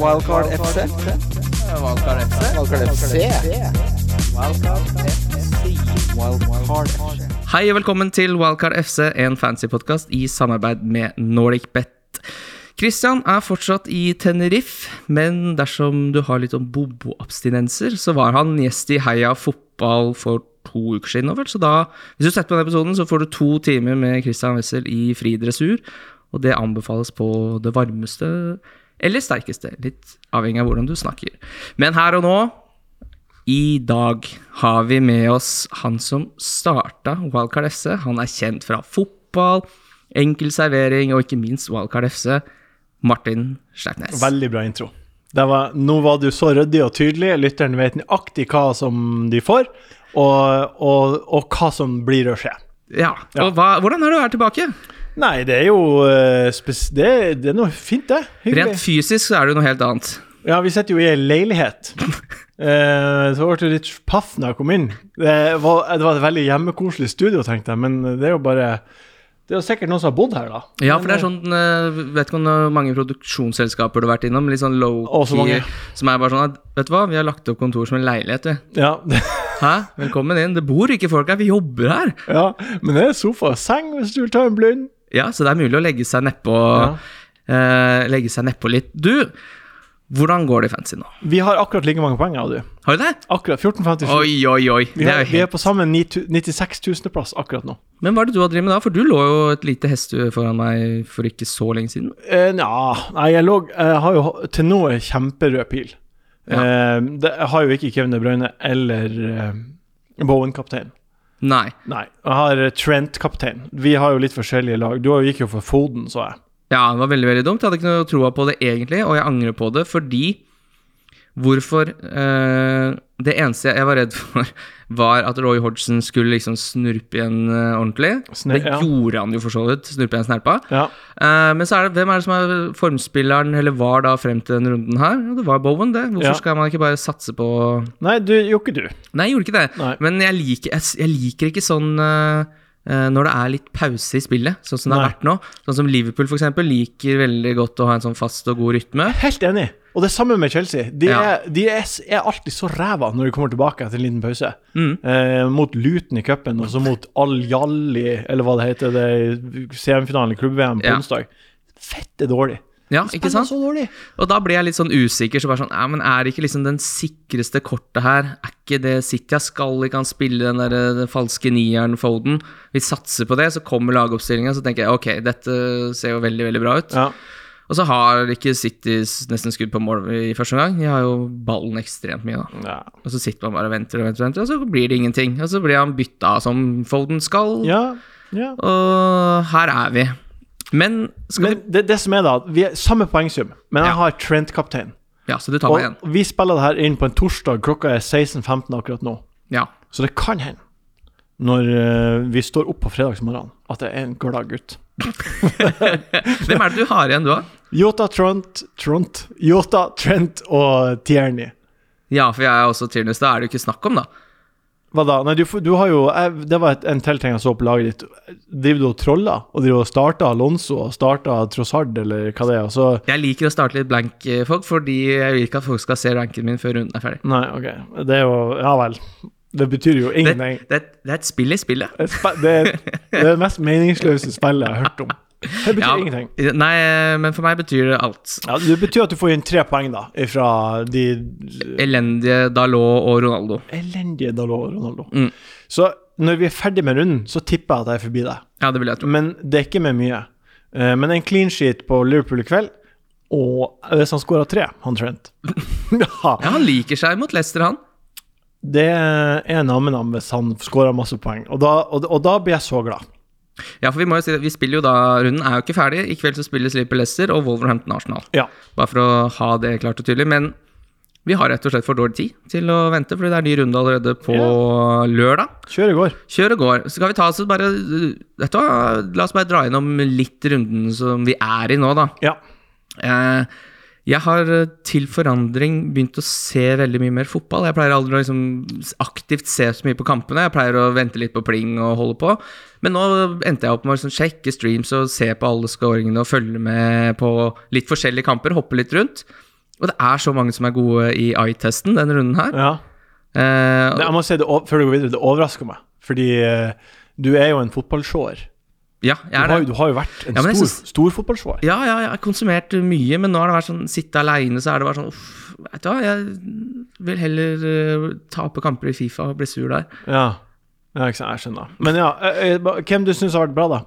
Wildcard FC. Wildcard FC. Wildcard FC. Wildcard FC. Hei og velkommen til Wildcard FC, en fancy podkast i samarbeid med NordicBet. Christian er fortsatt i Tenerife, men dersom du har litt om bobo-abstinenser, så var han gjest i Heia fotball for to uker siden. vel, Så da, hvis du setter på den episoden, så får du to timer med Christian Wessel i fri dressur. Og det anbefales på det varmeste eller sterkeste, litt avhengig av hvordan du snakker. Men her og nå i dag har vi med oss han som starta Wildcard FC. Han er kjent fra fotball, enkel servering og ikke minst Wildcard FC. Martin Sleipnes. Veldig bra intro. Det var, nå var du så ryddig og tydelig. Lytteren vet nøyaktig hva som de får, og, og, og hva som blir å skje. Ja, Ja. og hva, Hvordan er det å være tilbake? Nei, det er jo eh, det, det er noe fint, det. Hyggelig. Rent fysisk så er det jo noe helt annet. Ja, vi sitter jo i ei leilighet. Eh, så ble du litt paff når jeg kom inn. Det var, det var et veldig hjemmekoselig studio, tenkte jeg, men det er jo bare Det er jo sikkert noen som har bodd her, da. Ja, for det er sånn eh, Vet ikke hvor mange produksjonsselskaper du har vært innom, litt sånn low-key, som er bare sånn at Vet du hva, vi har lagt opp kontor som en leilighet, vi. Ja, Hæ? Velkommen inn. Det bor ikke folk her, vi jobber her. ja, men det er sofa og seng hvis du vil ta en blund. Ja, så det er mulig å legge seg nedpå Ja. uh, Legge seg nedpå litt. Du, hvordan går det i fancy nå? Vi har akkurat like mange poeng, jeg du. Har du det? Akkurat 14,57. Oi, oi, oi. Vi, Det har, er vi er på sammen 96 000.-plass akkurat nå. Men hva er det du har drevet med da? For du lå jo et lite hestehue foran meg for ikke så lenge siden. Nja, nei, jeg, lå, jeg har jo til nå en kjemperød pil. Eh, det, jeg har jo ikke Kevin De Bruyne eller uh, Bowen-kaptein. Nei. Nei, jeg har eh, Trent-kaptein. Vi har jo litt forskjellige lag. Du gikk jo for Foden, så jeg. Ja, det var veldig, veldig dumt. Jeg hadde ikke noe troa på det egentlig, og jeg angrer på det fordi Hvorfor eh, Det eneste jeg var redd for, var at Roy Hodgson skulle liksom snurpe igjen eh, ordentlig. Snur, det ja. gjorde han jo for så vidt. Snurpe igjen snerpa. Ja. Eh, men så er det, hvem er det som er formspilleren, eller var da frem til denne runden her? Det var Bowen, det. Hvorfor Ja. skal man ikke bare satse på Nei, du gjorde ikke du. Nei, jeg gjorde ikke det. Nei. Men jeg liker, jeg, jeg liker ikke sånn eh, når det er litt pause i spillet, sånn som det har vært nå. Sånn som Liverpool eksempel, liker veldig godt å ha en sånn fast og god rytme. Helt enig. Og det samme med Chelsea. De, Ja. er, de er, er alltid så ræva når de kommer tilbake etter en liten pause. Mm. Eh, mot Luton i cupen, og så mot Al-Jalli, eller hva det heter, det er semifinalen i klubb-VM på Ja. onsdag. Fette dårlig. Ja, ikke sant? så dårlig. Og da blir jeg litt sånn usikker, så bare sånn Ja, men er ikke liksom den sikreste kortet her? Er ikke det City skal ikke han spille den der den falske nieren Foden? Vi satser på det, så kommer lagoppstillinga, så tenker jeg ok, dette ser jo veldig, veldig bra ut. Ja. Og så har ikke City nesten skudd på mål i første omgang. De har jo ballen ekstremt mye, da. Ja. Og så sitter man bare og venter og venter, og venter, og så blir det ingenting. Og så blir han bytta som Foden skal, ja. ja. og her er vi. Men Men det, det som er da, vi er samme poengsum, men jeg Ja. har Trent-kaptein. Ja, så du tar meg igjen. Og vi spiller det her inn på en torsdag, klokka er 16.15 akkurat nå. Ja. Så det kan hende, når eh, vi står opp på fredagsmorgenen, at det er en glad gutt. Hvem er det du har igjen, du, da? Yota, Trent, Trent, Yota, Trent og Tierney. Ja, for jeg er også Tyrnus. Da er det jo ikke snakk om, da. Hva da? Nei, du, du har jo jeg, Det var et, en til ting jeg så på laget ditt. Driver du og troller? Og driver og starter Alonso og starter Trossard, eller hva det er? Så Jeg liker å starte litt blank, eh, folk, fordi jeg vil ikke at folk skal se ranken min før runden er ferdig. Nei, OK. Det er jo Ja vel. Det betyr jo Det, ingenting. det, det er et spill i spillet. Det, det, er, det er det mest meningsløse spillet jeg har hørt om. Det betyr Ja, ingenting. Nei, men for meg betyr det alt. Ja, det betyr at du får inn tre poeng, da, fra de Elendige Dalot og Ronaldo. elendige Dalot og Ronaldo. Mm. Så når vi er ferdig med runden, så tipper jeg at jeg er forbi deg. Ja, det vil jeg tro. Men det er ikke med mye. Eh, Men en clean sheet på Liverpool i kveld, og hvis han skårer tre, han Trent ja, Ja, Han liker seg mot Leicester, han. Det er nam-nam hvis han skårer masse poeng. Og da, og, og da blir jeg så glad. Ja, for vi må jo si det, vi spiller jo da Runden er jo ikke ferdig. I kveld så spilles Liverpool Leicester og Wolverhampton Arsenal. Ja. Bare for å ha det klart og tydelig. Men vi har rett og slett for dårlig tid til å vente, fordi det er ny runde allerede på lørdag. Kjør i går. Kjør i går. Så skal vi ta oss bare Vet du hva, la oss bare dra innom litt runden som vi er i nå, da. Ja. Eh, jeg har eh, til forandring begynt å se veldig mye mer fotball. Jeg pleier aldri å liksom aktivt se så mye på kampene. Jeg pleier å vente litt på pling og holde på. Men nå endte jeg opp med å liksom sjekke streams og se på alle scoringene og følge med på litt forskjellige kamper. Hoppe litt rundt. Og det er så mange som er gode i eye-testen denne runden her. Ja. Eh, Det, jeg må si det, før du går videre, det overrasker meg. Fordi eh, du er jo en fotballseer. Ja, Du, jeg er har det. du har jo vært en Ja, stor, synes- stor fotballsvar. Ja, ja, jeg har konsumert mye, men nå har det vært sånn Sitte aleine, så er det bare sånn Uff, vet du hva, jeg vil heller uh, tape kamper i Fifa og bli sur der. Ja. ja, ikke sant. Jeg skjønner. Men ja, eh, eh, hvem du syns har vært bra, da?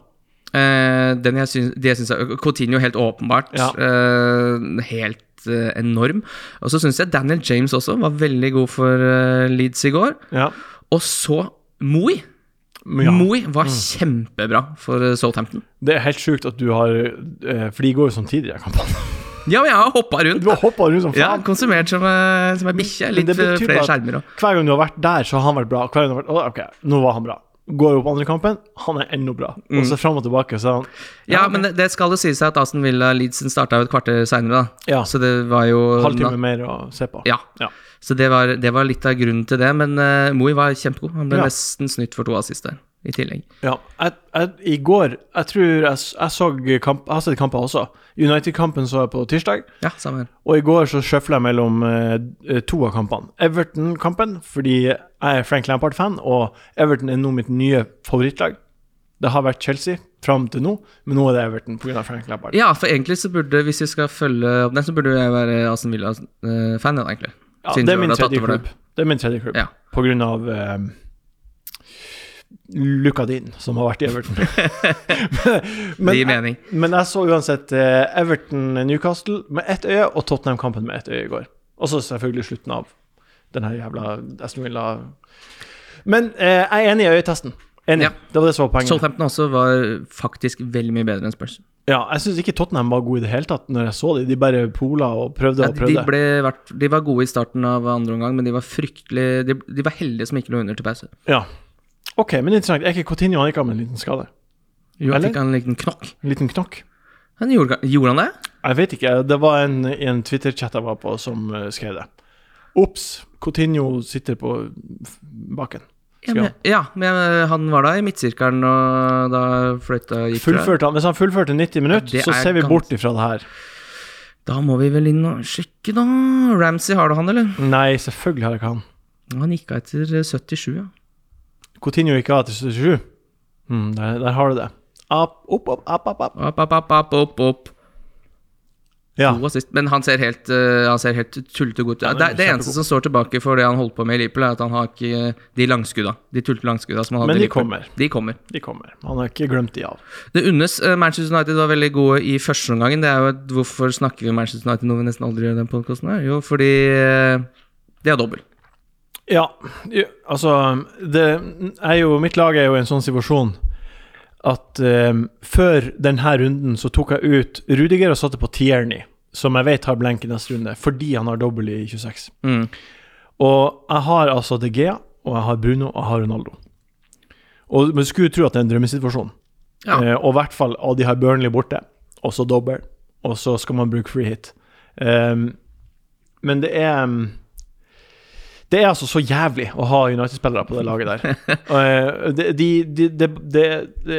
Uh, den jeg syns, det jeg syns er Coutinho helt åpenbart. Ja. Uh, helt enorm. Og så syns jeg Daniel James også var veldig god for Leeds i går. Ja. Og så Moi. Ja. Mm. Moi var kjempebra for eh, Southampton. Det er helt sjukt at du har eh, For de går jo samtidig, de kampene. Ja, men jeg har hoppa rundt. Du har hoppa rundt som Ja, faen. konsumert som, eh, som ei bikkje. Litt flere skjermer og Hver gang du har vært der, så har han vært bra. Hver gang du har vært, «Å, ok, nå var han bra. Går opp andre kampen, han er enda bra. Og så fram og tilbake, så er han Ja, Ja, men det, det skal jo sies at Aston Villa Leedsen starta et kvarter seinere, da. Ja. Så det var jo halvtime mer å se på. Ja. Ja. Så det var, det var litt av grunnen til det. Men uh, Moi var kjempegod. Han ble nesten snytt for to assist der, i tillegg. Ja, jeg, jeg, I går Jeg tror jeg, jeg så kamp, Jeg har sett kamper også. United-kampen så jeg på tirsdag. Ja, samme her. Og i går så sjøfla jeg mellom eh, to av kampene. Everton-kampen, fordi jeg er Frank Lampard-fan, og Everton er nå mitt nye favorittlag. Det har vært Chelsea fram til nå, men nå er det Everton pga. Frank Lampard. Ja, for egentlig så burde, hvis vi skal følge opp den, så burde jeg være Aston Villa-fan, ja, egentlig. Ja, det er du min har tatt tredje det. klubb. Det er min tredje klubb. På grunn av eh, Lukadin, som har vært i Everton. men, mening. men jeg så uansett eh, Everton-Newcastle med ett øye, og Tottenham-kampen med ett øye i går. Og så selvfølgelig slutten av den her jævla Aston Villa Men eh, jeg er enig i øyetesten. Enig. Ja. Det var det som var poenget. Southampton også var faktisk veldig mye bedre enn Spurs. Ja, jeg syns ikke Tottenham var gode i det hele tatt når jeg så dem. De bare pola og prøvde Ja, og de, prøvde. ble, vært- de var gode i starten av andre omgang, men de var fryktelig De, de var heldige som ikke lå under til pause. Ja. OK, men interessant. Er ikke Coutinho han ikke av med en liten skade? Jo, han Eller? fikk han en liten knokk. En liten knokk? Han gjorde, gjorde han det? Jeg vet ikke. Det var en en Twitter-chat jeg var på, som eh, skrev det. Ops, Coutinho sitter på baken. Ja, men, ja, men eh, han var da i midtsirkelen, og da fløyta gikk. Fullførte han, Hvis han fullførte 90 minutter, ja, så er ser vi gans- bort ifra det her. Da må vi vel inn og sjekke, da. Ramsey, har du han, eller? Nei, selvfølgelig har jeg ikke han. Han gikk av etter eh, 77, ja. Coutinho gikk av til 77. Mm, der, der har du det. Opp, opp, opp, opp, opp, opp. Opp, opp, opp, opp. Ja. Men han ser helt, uh, helt tullete godt ut. Ja, det, det eneste som står tilbake for det han holdt på med i Liverpool, er at han har ikke eh, de langskudda. De tullete langskudda som han hadde Men de kommer. De kommer. De kommer. Han har ikke glemt de av. Det unnes eh, Manchester United var veldig gode i første omgangen. Det er jo et, Hvorfor snakker vi om Manchester United når vi nesten aldri gjør den podkasten her? Jo, fordi de har dobbel. Ja, altså det er jo, Mitt lag er jo i en sånn situasjon at eh, før denne runden så tok jeg ut Rudiger og satte på Tierney, som jeg vet har blenk i neste runde, fordi han har dobbel i 26. Mm. Og jeg har altså De Gea, og jeg har Bruno, og jeg har Ronaldo. Og Man skulle jo tro at det er en drømmesituasjon. Ja. Eh, og i hvert fall, og de har Burnley borte, og så dobbel, og så skal man bruke free hit. Ehm, men det er um, Det er altså så jævlig å ha United-spillere på det laget der. Eh, de, de, de, de, de,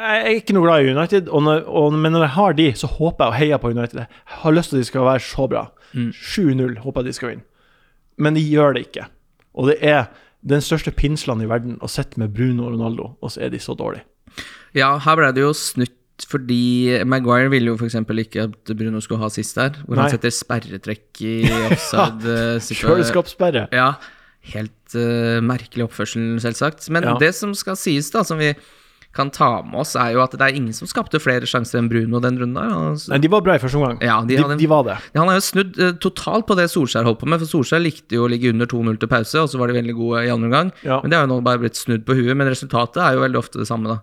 jeg er ikke noe glad i United, og når, og, men når jeg har de, så håper jeg og heier på United. Jeg har lyst til at de skal være så bra. Mm. 7-0 håper jeg de skal vinne. Men de gjør det ikke. Og det er den største pinslene i verden å sitte med Bruno og Ronaldo, og så er de så dårlige. Ja, her ble det jo snutt fordi Maguire ville jo f.eks. ikke at Bruno skulle ha sist der, hvor Nei. han setter sperretrekk i offside. eh. Ja, helt uh, merkelig oppførsel, selvsagt. Men Ja. det som skal sies, da, som vi kan ta med oss, er jo at det er ingen som skapte flere sjanser enn Bruno den runden der. Altså, Nei, de var bra i første omgang. Ja, de de, de var det. han har jo snudd uh, totalt på det Solskjær holdt på med, for Solskjær likte jo å ligge under 2-0 til pause, og så var de veldig gode i andre omgang. Ja. Men det har jo nå bare blitt snudd på huet, men resultatet er jo veldig ofte det samme, da.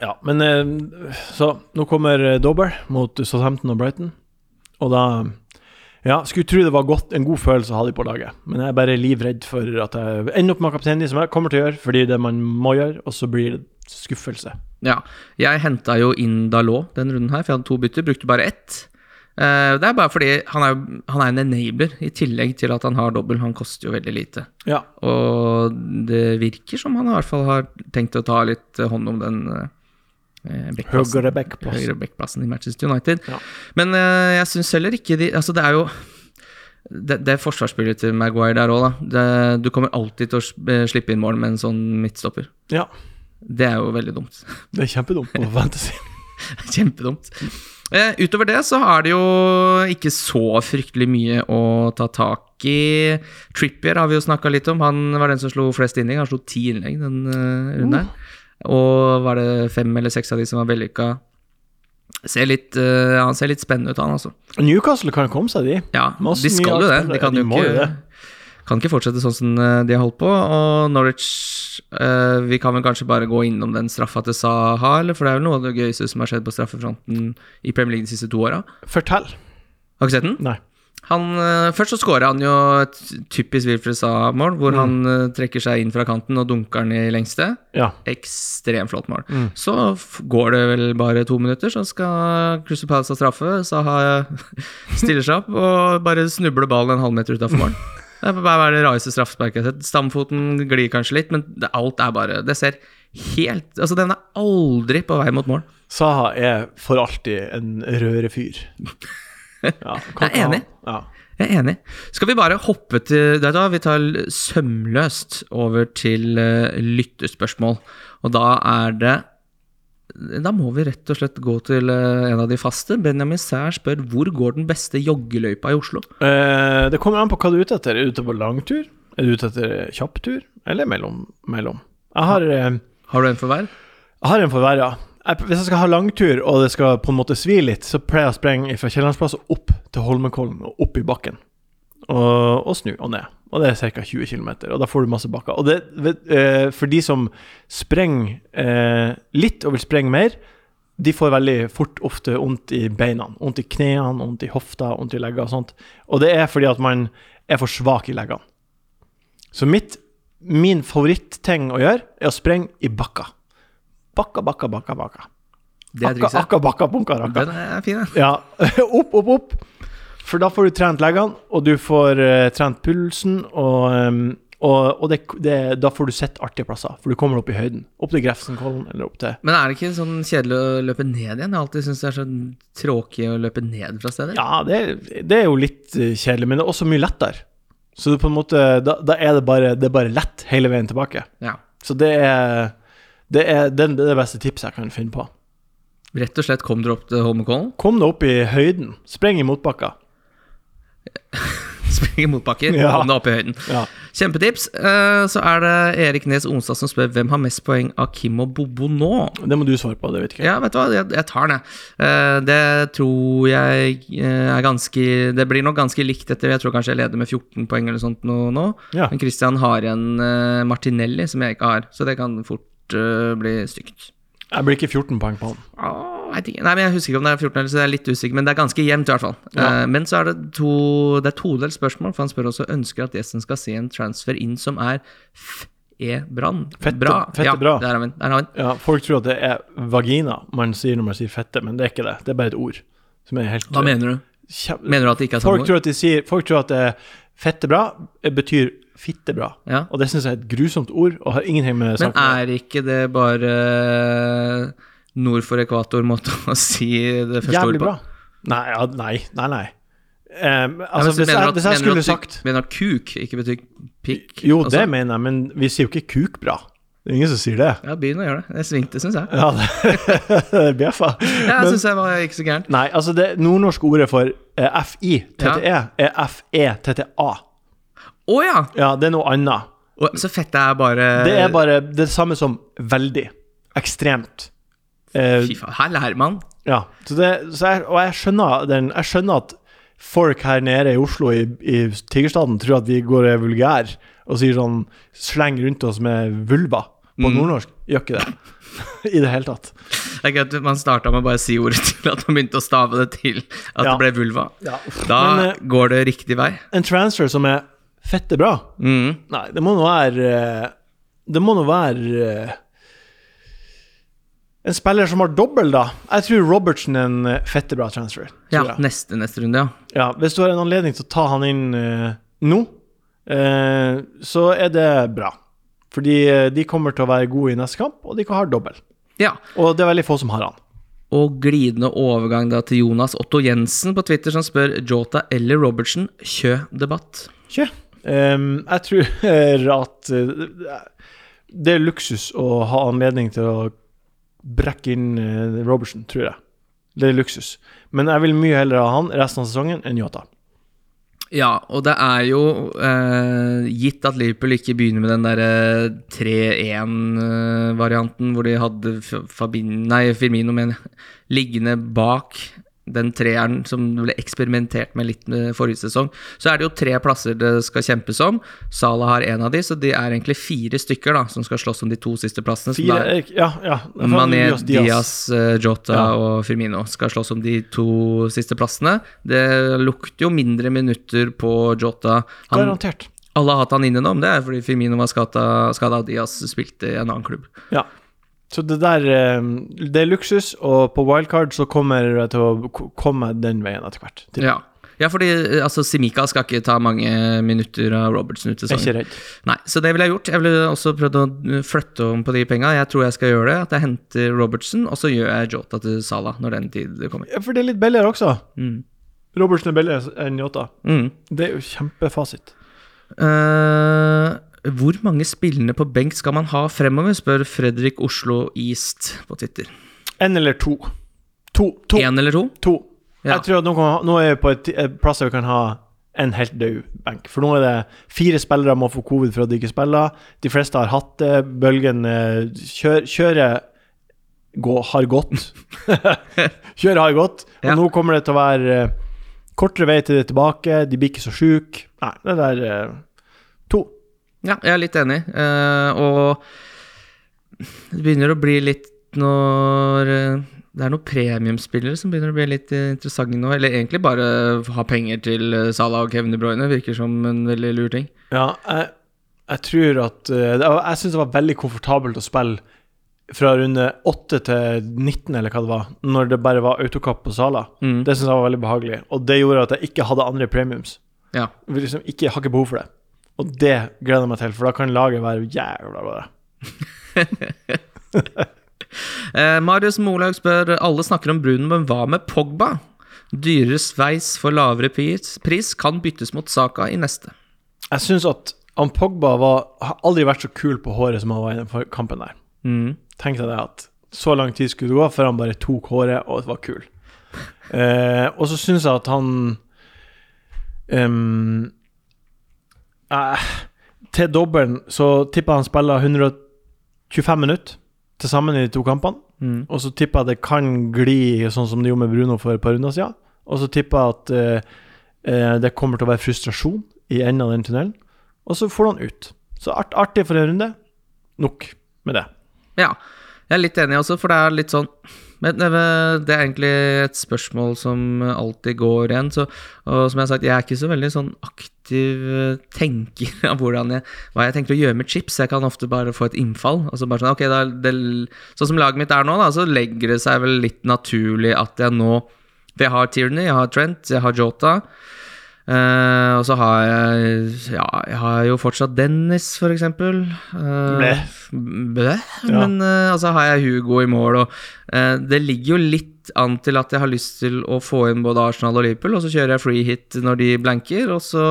Ja, men eh, Så nå kommer Dober mot Southampton og Brighton, og da Ja, skulle tro det var godt, en god følelse å ha de på laget, men jeg er bare livredd for at jeg ender opp med kapteinen, som jeg kommer til å gjøre, fordi det man må gjøre, og så blir det skuffelse. Ja, jeg henta jo inn Dalot den runden her, for jeg hadde to bytter, brukte bare ett. Eh, det er bare fordi han er, han er en enabler, i tillegg til at han har dobbel. Han koster jo veldig lite. Ja. Og det virker som han i hvert fall har tenkt å ta litt eh, hånd om den, Høyre backplassen i Manchester United. Ja. Men uh, jeg syns heller ikke de Altså, det er jo det, det er forsvarsspillet til Maguire der òg, da. Det, du kommer alltid til å eh, slippe inn mål med en sånn midtstopper. Ja, Det er jo veldig dumt. det er kjempedumt på Fantasy. Kjempedumt. Uh, utover det så er det jo ikke så fryktelig mye å ta tak i. Trippier har vi jo snakka litt om. Han var den som slo flest innlegg. Han slo ti innlegg den uh, runden her. Og var det fem eller seks av de som var vellykka. Ser litt, uh, han ser litt spennende ut, han altså. Newcastle kan komme seg, de. Ja, Masse de skal jo det. De kan De jo ikke, det. kan ikke fortsette sånn som eh, de har holdt på. Og Norwich uh, Vi kan vel kanskje bare gå innom den straffa til Saha, eller? For det er vel noe av det gøyeste som har skjedd på straffefronten i Premier League de siste to åra. Fortell. Har ikke sett den? Nei. Han, eh, først så skårer han jo et typisk Wilfred Saha-mål, hvor Mm. han eh, trekker seg inn fra kanten og dunker den i lengste. Ja. Ekstremt flott mål. Mm. Så går det vel bare to minutter, så skal Crystal Palace ha straffe. Saha stiller seg opp og bare snubler ballen en halvmeter utafor mål. Det er bare det rareste straffesparket jeg har sett. Stamfoten glir kanskje litt, men det, alt er bare Det ser helt Altså, den er aldri på vei mot mål. Saha er for alltid en rørefyr. Ja, Jeg er enig. Ja. Jeg er enig. Skal vi bare hoppe til det da? vi tar sømløst over til uh, lyttespørsmål. Og da er det Da må vi rett og slett gå til uh, en av de faste. Benjamin Sær spør hvor går den beste joggeløypa i Oslo? Uh, det kommer an på hva du er ute etter. Er du ute på langtur? Er du ute etter kjapptur? Eller mellom? mellom? Jeg har, Har du en for hver? jeg har en for hver, ja. Hvis jeg skal ha langtur, og det skal på en måte svi litt, så pleier jeg å sprenge fra Kiellandsplass opp til Holmenkollen og opp i bakken. Og, og snu og ned. Og det er ca. 20 km, og da får du masse bakker. Og det, eh, for de som sprenger eh, litt og vil sprenge mer, de får veldig fort ofte vondt i beina. Vondt i knærne, vondt i hofta, vondt i legger og sånt. Og det er fordi at man er for svak i leggene. Så mitt, min favorittting å gjøre, er å sprenge i bakka. Bakka, bakka, bakka, bakka. Det er trikset. akka, bakka, bunka, rakka. Den er fin, den. Ja, opp, opp, opp. For da får du trent leggene, og du får uh, trent pulsen, og, um, og, og det, det, da får du sett artige plasser. For du kommer opp i høyden. Opp til Grefsenkollen, eller opp til Men er det ikke sånn kjedelig å løpe ned igjen? Jeg har alltid syntes det er så tråkig å løpe ned fra stedet. Ja, det, det er jo litt eh, kjedelig, men det er også mye lettere. Så det på en måte, da, da er det bare, det er bare lett hele veien tilbake. Ja. Så det er det, er, det, det er det beste tipset jeg kan finne på. Rett og slett kom dere opp til Holmenkollen, Kom deg opp i høyden. Spreng i motbakka. springer motbakker, Ja. kom deg opp i høyden. Ja. Kjempetips. Eh, Så er det Erik Nes Onsdag som spør hvem har mest poeng av Kim og Bobo nå. Det må du svare på, det vet ikke jeg. Ja, vet du hva, jeg, jeg tar den, jeg. Eh, Det tror jeg eh, er ganske Det blir nok ganske likt etter Jeg tror kanskje jeg leder med 14 poeng eller sånt nå. nå. Ja. Men Christian har en Martinelli som jeg ikke har, så det kan fort eh, bli stygt. Jeg blir ikke 14 poeng på han. Åh. Nei, men Jeg husker ikke om det er 14 eller så jeg er litt usikker, men det er ganske jevnt i hvert fall. Ja. Uh, men så er det to Det er todelt spørsmål, for han spør også ønsker at gjesten skal se en transfer inn som er fe-brann. Fette- bra. fette ja, bra. Der har vi den. Ja, folk tror at det er vagina man sier når man sier fette, men det er ikke det. Det er bare et ord. Som er helt Hva mener du? Kjem- Mener du at det ikke er samme folk ord? tror at de sier Folk tror at det er fette bra eh, betyr fitte bra. Ja. Og det syns jeg er et grusomt ord, og har ingenting med Men saken gjøre. er ikke det bare eh, nord for ekvator-måte å si det første Jævlig ordet på? bra. Nei, ja, nei, nei. nei. Um, altså, ja, hvis jeg, hvis jeg skulle sagt Mener at kuk ikke betyr pikk? Jo, også? det mener jeg, men vi sier jo ikke kuk bra. Det er ingen som sier det. Ja, begynn å gjøre det. Det svingte, syns jeg. Ja, det er bjeffa. Ja, jeg syns jeg var ikke så gærent. Nei, altså det nordnorske ordet for eh, FI-TTE er FE-TTA. Å ja! Ja, det er noe annet. Og, så fettet er bare Det er bare det samme som veldig. Ekstremt. Eh, Fy faen, her lærer man. ja. Så det, så jeg, og jeg skjønner, den, jeg skjønner at folk her nede i Oslo, i, i Tigerstaden, tror at vi går er vulgære og sier sånn Slenger rundt oss med vulva på Mm. nordnorsk. Gjør ikke det. I det hele tatt. Det er gøy at man starta med bare å si ordet til at man begynte å stave det til at Ja. det ble vulva. Ja. Da Men, eh, går det riktig vei. En transfer som er fette bra Mm. Nei, det må nå være eh, Det må nå være eh, En spiller som har dobbel, da. Jeg tror Robertsen er en eh, fette bra transfer. Ja, neste, neste runde, ja. ja. Hvis du har en anledning til å ta han inn uh, nå, uh, så er det bra. Fordi uh, de kommer til å være gode i neste kamp, og de kan ha dobbel. Ja. Og det er veldig få som har han. Og glidende overgang da til Jonas Otto Jensen på Twitter, som spør Jota eller Robertsen. Kjø-debatt. Ikke? Ehm, jeg tror at eh, det er luksus å ha anledning til å brekke inn eh, Robertson, tror jeg. Det er luksus. Men jeg vil mye heller ha han resten av sesongen enn Yota. Ja, og det er jo eh, gitt at Liverpool ikke begynner med den derre 3-1-varianten hvor de hadde Fabin, nei, Firmino men, liggende bak den treeren som ble eksperimentert med litt med forrige sesong. Så er det jo tre plasser det skal kjempes om. Salah har en av de, så det er egentlig fire stykker da som skal slåss om de to siste plassene. Fire, da- eh, ja, ja. Mané, Luis Diaz, eh, Jota Ja. og Firmino skal slåss om de to siste plassene. Det lukter jo mindre minutter på Jota. Han, Garantert. alle har hatt han inne nå, men det er fordi Firmino var skada og Diaz spilte i en annen klubb. Ja. Så det der eh, Det er luksus, og på wildcard så kommer jeg til å komme den veien etter hvert. Ja. ja, fordi eh, altså, Simika skal ikke ta mange minutter av Robertson ut er ikke sesongen. redd. Nei, så det ville jeg gjort. Jeg ville også prøvd å uh, flytte om på de penga. Jeg tror jeg skal gjøre det. At jeg henter Robertson, og så gjør jeg Jota til Sala når den tid kommer. Ja, for det er litt billigere også. Mm. Robertsen er billigere enn Jota. Mm. Det er jo kjempefasit. Eh, hvor mange spillende på benk skal man ha fremover, spør Fredrik Oslo East på Twitter. Én eller to. To. to. En eller to? to. Ja. Jeg tror at nå, ha, nå er vi på et, et plass der vi kan ha en helt død benk. For nå er det fire spillere må få covid for at de ikke spiller. De fleste har hatt det. Bølgen eh, kjør, kjører gå, har gått. kjøret har gått. Og Ja. nå kommer det til å være eh, kortere vei til det tilbake. De blir ikke så sjuke. Nei, det der eh. Ja, jeg er litt enig. Eh, og det begynner å bli litt når eh, det er noen premiumspillere som begynner å bli litt interessante nå. Eller egentlig bare ha penger til Salah og Kevin De Bruyne. Virker som en veldig lur ting. Ja, jeg, jeg tror at eh, Jeg syns det var veldig komfortabelt å spille fra runde 8 til 19, eller hva det var, når det bare var autokapp på Sala. Mm. Det syns jeg var veldig behagelig, og det gjorde at jeg ikke hadde andre premiums. Ja. Jeg liksom ikke, har ikke behov for det. Og det gleder jeg meg til, for da kan laget være jævla bra. Eh, Marius Molaug spør Alle snakker om Bruno, men hva med Pogba? Dyrere sveis for lavere pris, kan byttes mot Saka i neste. Jeg syns at han Pogba var, har aldri vært så kul på håret som han var i den kampen der. Mm. Tenk deg det at så lang tid skulle det gå før han bare tok håret og var kul. Eh, og så syns jeg at han ehm, eh, Til dobbelen så tipper han spiller 125 minutter til sammen i de to kampene. Mm. Og så tipper jeg det kan gli sånn som det gjorde med Bruno for et par runder siden. Og så tipper jeg at eh, eh, det kommer til å være frustrasjon i enden av den tunnelen. Og så får han ut. Så art, artig for en runde. Nok med det. Ja, jeg er litt enig også, for det er litt sånn men det er egentlig et spørsmål som alltid går igjen. Så, og som jeg har sagt, jeg er ikke så veldig sånn aktiv eh, tenker av jeg, hva jeg tenker å gjøre med chips. Jeg kan ofte bare få et innfall. Altså bare sånn, okay, da, det, sånn som laget mitt er nå, da, så legger det seg vel litt naturlig at jeg nå For jeg har Tierney, jeg har Trent, jeg har Jota. Eh, og så har jeg Ja, jeg har jo fortsatt Dennis, for eksempel. Uh, Blæ. Bleh. Ja. Men uh, altså har jeg Hugo i mål, og uh, det ligger jo litt an til at jeg har lyst til å få inn både Arsenal og Liverpool, og så kjører jeg free hit når de blanker, og så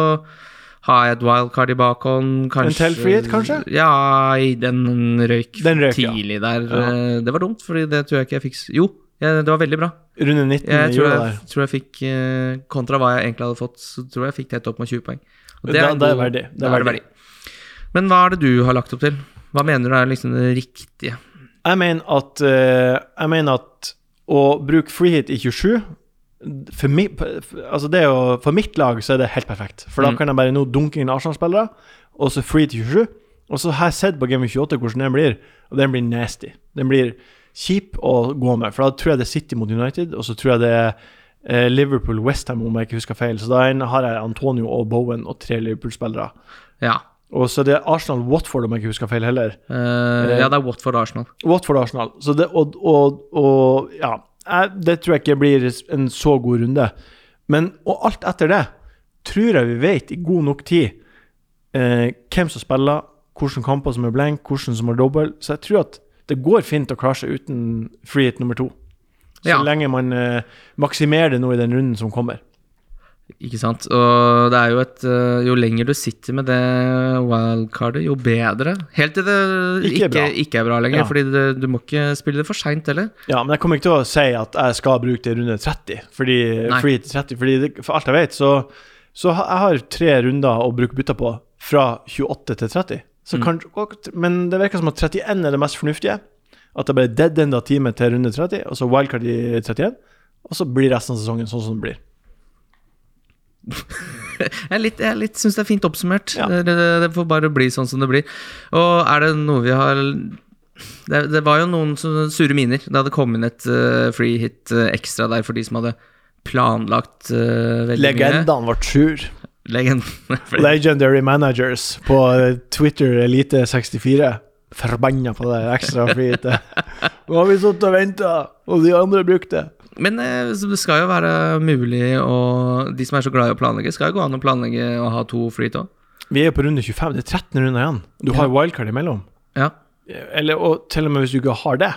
har jeg et wildcard i bakhånd, kanskje til free hit, kanskje? Ja, den røyk, Den røyk, ja. tidlig der. Ja. Det var dumt, fordi det tror jeg ikke jeg fikk Jo, ja, det var veldig bra. Runde 19 Jeg tror jeg, tror jeg fikk eh, Kontra hva jeg egentlig hadde fått, så tror jeg jeg fikk tett opp med 20 poeng. Og Da- en det er verdig. Det er verdig. Men hva er det du har lagt opp til? Hva mener du er liksom det riktige? Jeg mener at eh, Jeg mener at å bruke freehit i 27 for, mi, altså det er jo, for mitt lag så er det helt perfekt. For da Mm. kan jeg bare nå dunke inn Arsenal-spillere, og så free til 27. Og så har jeg sett på Game 28 hvordan den blir, og den blir nasty. Den blir kjip å gå med, for da tror jeg det er City mot United, og så tror jeg det er eh, Liverpool-Westham, om jeg ikke husker feil. Så da har jeg Antonio og Bowen og tre Liverpool-spillere. Ja. Og så det er Arsenal-Watford, om jeg ikke husker feil heller. Uh, ja, det er Watford Arsenal. Watford Arsenal. Så det, og, og, og ja, det tror jeg ikke blir en så god runde. Men og alt etter det tror jeg vi vet i god nok tid eh, hvem som spiller, hvilke kamper som er blank, hvilke som har dobbel. Så jeg tror at det går fint å klare seg uten free hit nummer to. Så Ja. lenge man eh, maksimerer det nå i den runden som kommer. Ikke sant. Og det er jo et eh, Jo lenger du sitter med det wildcardet, jo bedre. Helt til det Ikke ikke, bra. ikke er bra lenger, Ja. fordi du må ikke spille det for seint heller. Ja, men jeg kommer ikke til å si at jeg skal bruke det i runde 30, fordi, free hit 30, fordi det, for alt jeg vet, så, så jeg har tre runder å bruke bytter på fra 28 til 30. Så Mm. kan, men det virker som at 31 er det mest fornuftige. At det bare er dead end av time til runde 30, og så wildcard i 31. Og så blir resten av sesongen sånn som det blir. Jeg litt, jeg litt, syns det er fint oppsummert. Ja. Det, det, får bare bli sånn som det blir. Og er det noe vi har Det, det var jo noen sure miner. Det hadde kommet et uh, free hit eh, ekstra der for de som hadde planlagt uh, veldig mye. Legendaen var sur. Legendary managers på Twitter Elite64. Forbanna på det ekstra frihitet. Nå har vi sittet og venta, og de andre brukte det. Men eh, så det skal jo være mulig å De som er så glad i å planlegge, skal jo gå an å planlegge å ha to flyt òg. Vi er jo på runde 25. Det er 13 runder igjen. Du har Ja. wildcard imellom. Ja. Eller, og til og med hvis du ikke har det,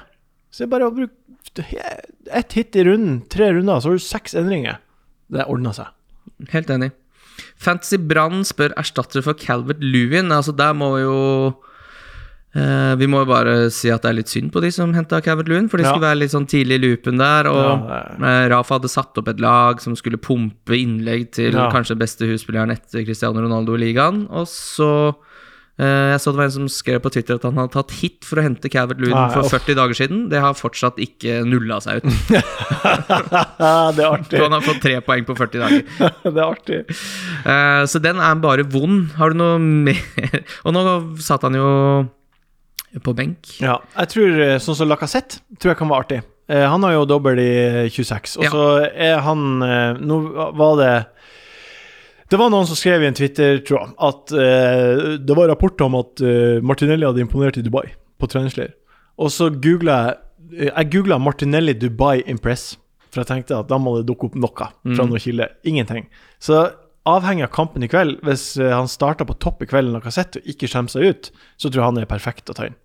så er det bare å bruke ett hit i runden, tre runder, så har du seks endringer. Det ordner seg. Helt enig. Fantasy Brann spør erstattere for Calvert Lewin. Altså, der må vi jo eh, Vi må jo bare si at det er litt synd på de som henta Calvert Lewin, for de Ja. skulle være litt sånn tidlig i loopen der. Og Ja, eh, Rafa hadde satt opp et lag som skulle pumpe innlegg til Ja. kanskje beste husspilleren etter Cristiano Ronaldo i ligaen. Og så Jeg så det var en som skrev på Twitter at han hadde tatt hit for å hente Calvert Lewin for 40 dager siden. Det har fortsatt ikke nulla seg ut. det er artig. Så han har fått tre poeng på 40 dager. det er artig. Eh, så den er bare vond. Har du noe mer Og nå satt han jo på benk. Ja, jeg tror eh, sånn som Lacassette tror jeg kan være artig. Eh, han har jo dobbel i 26, og Ja. så er han eh, Nå var det Det var noen som skrev i en Twitter-tråd at eh, det var rapporter om at eh, Martinelli hadde imponert i Dubai, på treningsleir. Og så googla jeg Jeg googla Martinelli Dubai Impress, for jeg tenkte at da må det dukke opp noe fra Mm. noen kilde. Ingenting. Så avhengig av kampen i kveld, hvis eh, han starter på topp i kvelden og sett og ikke skjemmer seg ut, så tror jeg han er perfekt å ta inn.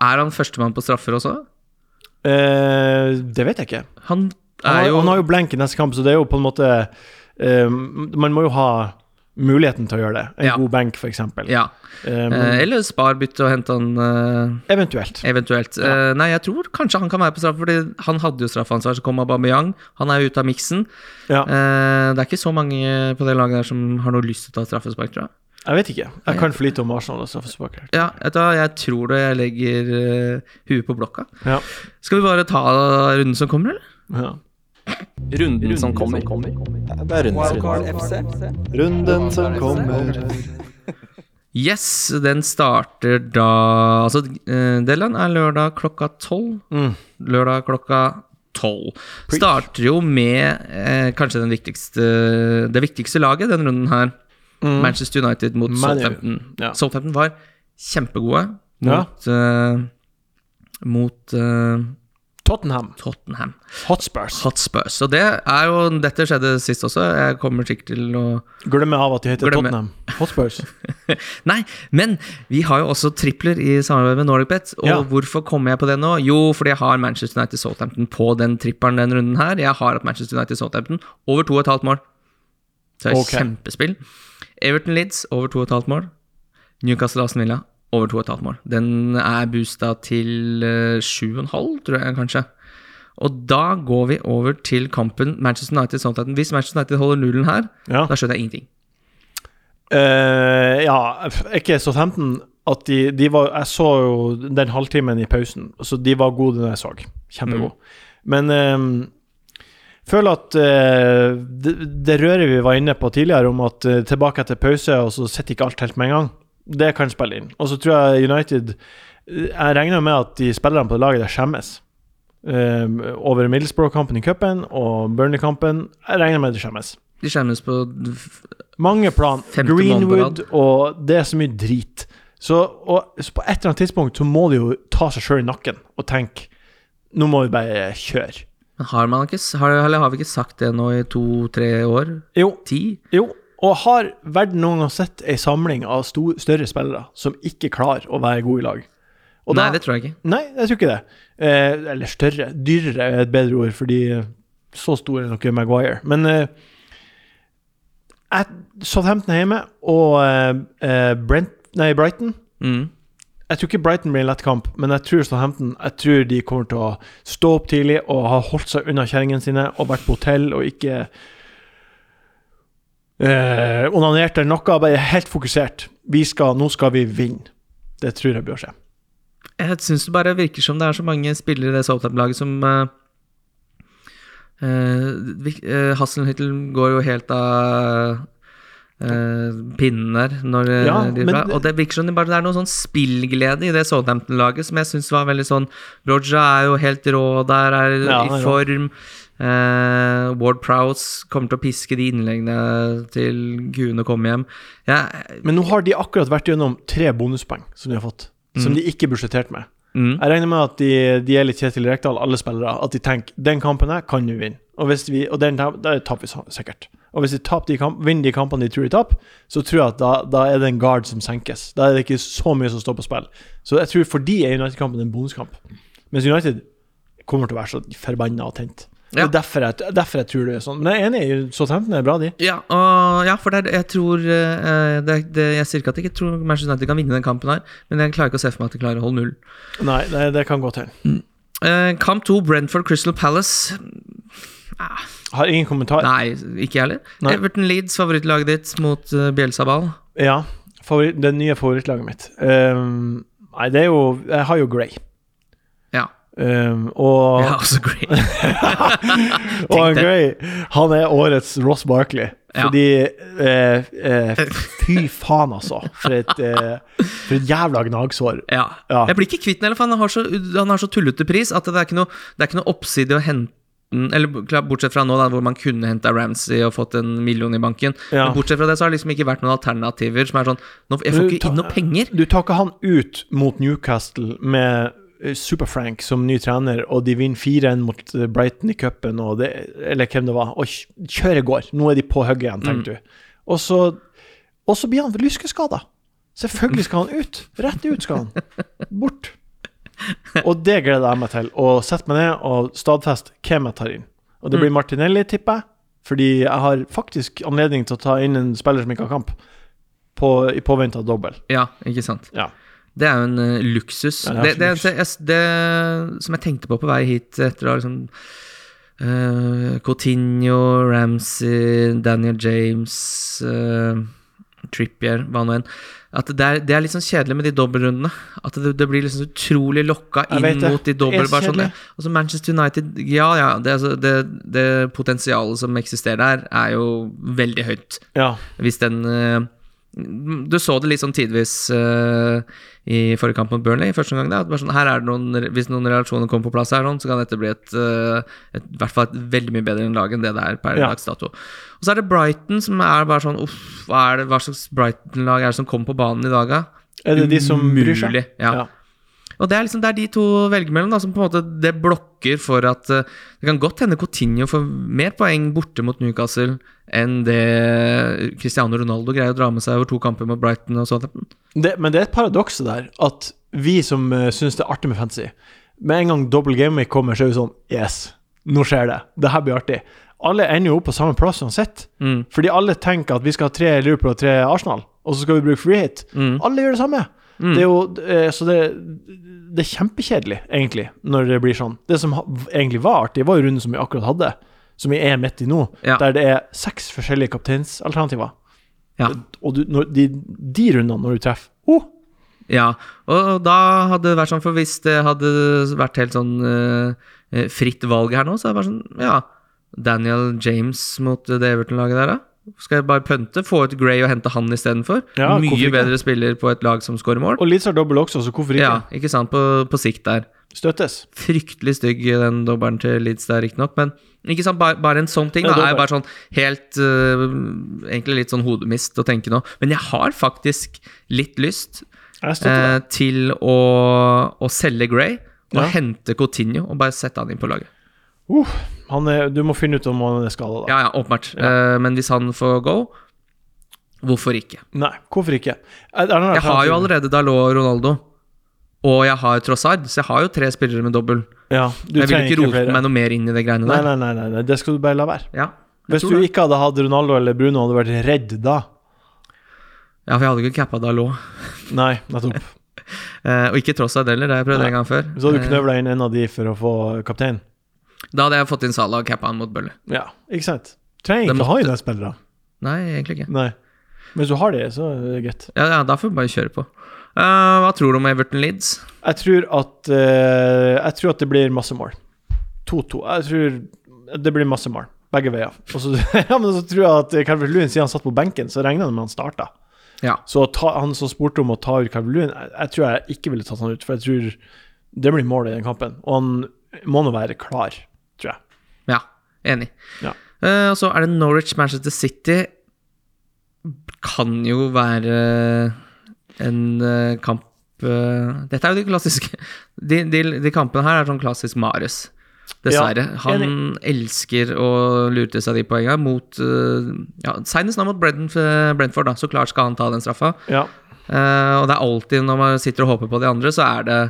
Er han førstemann på straffer også? Eh, det vet jeg ikke. Han Han har, jo han har jo blenk i neste kamp, så det er jo på en måte eh, Man må jo ha muligheten til å gjøre det. En Ja. god benk, f.eks. Ja. Um, eller sparbytte og hente han uh, eventuelt. eventuelt. Ja. Uh, nei, jeg tror kanskje han kan være på straff, fordi han hadde jo straffansvar, så kom Aubameyang. Han er jo ute av miksen. Ja, Uh, det er ikke så mange på det laget der som har noe lyst til å ta straffespark, tror jeg. jeg vet ikke. Jeg kan for lite om Arsenal og straffespark. Ja, jeg tror det. Jeg legger huet på blokka. Ja. Skal vi bare ta runden som kommer, eller? ja. Runden som kommer. Det er runden som kommer. Runden som kommer. Yes, den starter da Altså, Delan er lørdag klokka tolv. Mm. Lørdag klokka tolv. Starter jo med eh, kanskje den viktigste, det viktigste laget denne runden her. Mm. Manchester United mot. Southampton. Ja. Southampton var kjempegode Ja. mot, eh, mot eh, Tottenham. Tottenham Hotspurs. Hotspurs. Og det er jo Dette skjedde sist også. Jeg kommer sikkert til å Glemme av at de heter Glemme. Tottenham. Hotspurs. Nei, men vi har jo også tripler i samarbeid med NordicBet. Og Ja. hvorfor kommer jeg på det nå? Jo, fordi jeg har Manchester United Southampton på den trippelen den runden her. Jeg har hatt Manchester United Southampton over 2,5 mål. Så det er okay. kjempespill. Everton Leeds over 2,5 mål. Newcastle Aston Villa over 2,5 mål. Den er boosta til eh, 7,5, tror jeg kanskje. Og da går vi over til kampen Manchester United Southampton. Hvis Manchester United holder nullen her, Ja. da skjønner jeg ingenting. Uh, ja, ikke Southampton at de, de var Jeg så jo den halvtimen i pausen, så de var gode den jeg så. Kjempegode. Men uh, føler at uh, det, det røret vi var inne på tidligere, om at uh, tilbake etter pause, og så sitter ikke alt helt med en gang, det kan spille inn. Og så tror jeg United Jeg regner med at de spillerne på det laget der skjemmes. eh, over Middlesbrough-kampen i cupen og Burnley-kampen. Jeg regner med at de skjemmes. De skjemmes på Mange plan. Greenwood, og det er så mye drit. Så, og, så på et eller annet tidspunkt så må de jo ta seg sjøl i nakken og tenke Nå må vi bare kjøre. Men Har, man ikke, har, har vi ikke sagt det nå i to-tre år? Jo, Ti? jo. Og har verden noen gang sett ei samling av større spillere som ikke klarer å være gode i lag? Og Nei, da- det tror jeg ikke. Nei, jeg tror ikke det. Eh, eller større. Dyrere er et bedre ord, fordi så stor er nok Maguire. Men eh, jeg, Southampton er hjemme, og eh, eh, Brent, nei, Brighton Mm. Jeg tror ikke Brighton blir en lett kamp, men jeg tror Southampton Jeg tror de kommer til å stå opp tidlig og ha holdt seg unna kjerringene sine og vært på hotell og ikke eh, onanert eller noe. Bare helt fokusert. Vi skal, nå skal vi vinne. Det tror jeg bør skje. Jeg syns det bare virker som det er så mange spillere i det Southampton-laget som uh, Hasselhüttel går jo helt av uh, pinnen der. Når, eh, Ja, de, men- og det virker som det bare det er noe sånn spillglede i det Southampton-laget som jeg syns var veldig sånn Roger er jo helt rå der, er Ja, i form. rå. Eh, Ward Prowse kommer til å piske de innleggene til gudene kommer hjem. Ja, Men nå har de akkurat vært gjennom tre bonuspoeng som de har fått, som de ikke budsjetterte med. mm, Jeg regner med at de, de er litt Kjetil Rekdal, alle spillere, at de tenker den kampen her kan vi vinne. Og, hvis vi, og den tap- taper vi sikkert. Og hvis de de kamp, vinner de kampene de tror de taper, så tror jeg at da, da er det en guard som senkes. Da er det ikke så mye som står på spill. Så jeg tror for de er United-kampen en bonuskamp. Mens United kommer til å være så forbanna og tent. Ja. Det er derfor jeg, derfor jeg tror det er sånn. Men jeg er enig, i Southampton er bra, de. Ja, og, ja, for det er, jeg tror eh, det, det, Jeg sier ikke at jeg ikke tror Manchester United kan vinne den kampen her, men jeg klarer ikke å se for meg at de klarer å holde null. Nei, det, det kan gå til. Eh, kamp to, Brentford Crystal Palace. Har ingen kommentar. Nei, ikke jeg heller. Nei. Everton Leeds, favorittlaget ditt mot uh, Bjelsabal. Ja, favoritt, det nye favorittlaget mitt. Um, nei, det er jo Jeg har jo Gray. Um, og ja, også great. og han. Gray, han er årets Ross Barkley. Ja. Eh, eh, Fy faen, altså. For et, eh, for et jævla gnagsår. Ja. Ja. Jeg blir ikke kvitt den, for han har så, han har så tullete pris at det er ikke noe, det er ikke noe oppside å hente eller Bortsett fra nå, da, hvor man kunne henta Ramsey og fått en million i banken. Ja. Men bortsett fra det så har det liksom ikke vært noen alternativer som er sånn nå, Jeg får ikke inn noe penger. Du tar ikke han ut mot Newcastle med Super-Frank som ny trener, og de vinner 4-1 mot eh, Brighton i cupen, eller hvem det var, og kjøret går. Nå er de på hugget igjen, tenker du. Og så, og så blir han lyskeskada. Selvfølgelig skal han ut. Rett ut skal han. Bort. Og det gleder jeg meg til. Å sette meg ned og stadfeste hvem jeg tar inn. Og det blir Martinelli, tipper jeg. Fordi jeg har faktisk anledning til å ta inn en spiller som ikke har kamp, på, i påvente av dobbel. Ja, ikke sant. Ja. Det er jo en uh, luksus. Ja, det, det det, det, som jeg tenkte på på vei hit etter å ha liksom uh, Coutinho, Ramsey, Daniel James, uh, Trippier, hva nå enn. At det er, det er litt sånn kjedelig med de dobbeltrundene. At det, det blir liksom utrolig lokka inn mot de dobbel... sånn, altså Manchester United Ja, ja, det, altså, det, det potensialet som eksisterer der, er jo veldig høyt Ja. hvis den eh, Du så det litt sånn tidvis uh, i forrige kamp mot Burnley. første gang da, at bare sånn, her er det noen, Hvis noen reaksjoner kommer på plass, her, sånn, så kan dette bli et, eh, et, i hvert fall et veldig mye bedre lag enn det det er per Ja. dags dato. Og så er det Brighton, som er bare sånn Uff, hva, er det, hva slags Brighton-lag er det som kommer på banen i dag, da? Er det de som bryr seg? Ja. Ja. Og det er liksom det er de to velger mellom, da, som på en måte det blokker for at eh, Det kan godt hende Coutinho får mer poeng borte mot Newcastle enn det Cristiano Ronaldo greier å dra med seg over to kamper mot Brighton og Southampton. Det, men det er et paradoks der, at vi som uh, syns det er artig med fantasy, med en gang double game kommer, så er vi sånn Yes, nå skjer det. Det her blir artig. Alle ender jo opp på samme plass uansett. Mm. Fordi alle tenker at vi skal ha tre Liverpool og tre Arsenal, og så skal vi bruke free hit. Mm. Alle gjør det samme. Det er jo eh, Så det, det er kjempekjedelig, egentlig, når det blir sånn. Det som egentlig var artig, var jo runden som vi akkurat hadde, som vi er midt i nå, Ja. der det er seks forskjellige kapteinsalternativer. Ja. Og du, når, de, de rundene, når du treffer oh, ja. Og da hadde det vært sånn, for hvis det hadde vært helt sånn eh, fritt valg her nå, så hadde det vært sånn Ja, Daniel James mot det Everton-laget der, da? Skal jeg bare pønte? Få ut Gray og hente han istedenfor? Ja, Mye bedre spiller på et lag som scorer mål. Og Leeds har dobbel også, så hvorfor ikke? Ja, ikke sant? På, på sikt der. Støttes. Fryktelig stygg, den dobbelen til Leeds der, riktignok, men ikke sant, bare, bare en sånn ting Ja, da, er bare sånn helt uh, Egentlig litt sånn hodemist å tenke nå. Men jeg har faktisk litt lyst eh, det. til å, å selge Gray og Ja. hente Coutinho og bare sette han inn på laget. Uh, er, du må finne ut om han er skada, da. Ja, ja, åpenbart. Eh, men hvis han får go, hvorfor ikke? Nei, hvorfor ikke? Er, er Jeg har jo allerede Dalot og Ronaldo. og jeg har Trossard, så jeg har jo tre spillere med dobbel. Ja, Jeg vil ikke rote meg noe mer inn i det greiene Nei, der. nei, nei, nei, nei, det skal du bare la være. Ja, Hvis du det. ikke hadde hatt Ronaldo eller Bruno, hadde du vært redd da. Ja, for jeg hadde ikke cappa Dalot. Nei, nettopp. uh, og ikke Trossard heller, det har jeg prøvd Nei. en gang før. Så hadde du Eh, knøvla inn en av de for å få kaptein. Da hadde jeg fått inn Salah og cappa han mot Bølle. Ja, ikke sant? Trenger ikke å ha i den spillere. Nei, egentlig ikke. Nei. Men hvis du har det, så er det greit. Ja, ja, da får vi bare kjøre på. Uh, hva tror du om Everton Leeds? Jeg tror at uh, Jeg tror at det blir masse mål. 2-2. Jeg tror det blir masse mål. Begge veier. Og så, ja, men så tror jeg at Calvert Lewin, siden han satt på benken, så regner det med han starta. Ja. Så ta, han som spurte om å ta ut Calvert Lewin, jeg, jeg tror jeg ikke ville tatt han ut, for jeg tror det blir målet i den kampen. Og han må nå være klar, enig. Ja. Uh, og så er det Norwich-Manchester City. Kan jo være en uh, kamp uh, Dette er jo de klassiske De, de, de kampene her er sånn klassisk Mares. Dessverre. Ja, Han elsker å lure til seg de poengene mot ja, Senest nå mot Brentford, da. Så klart skal han ta den straffa. Ja. Og det er alltid når man sitter og håper på de andre, så er det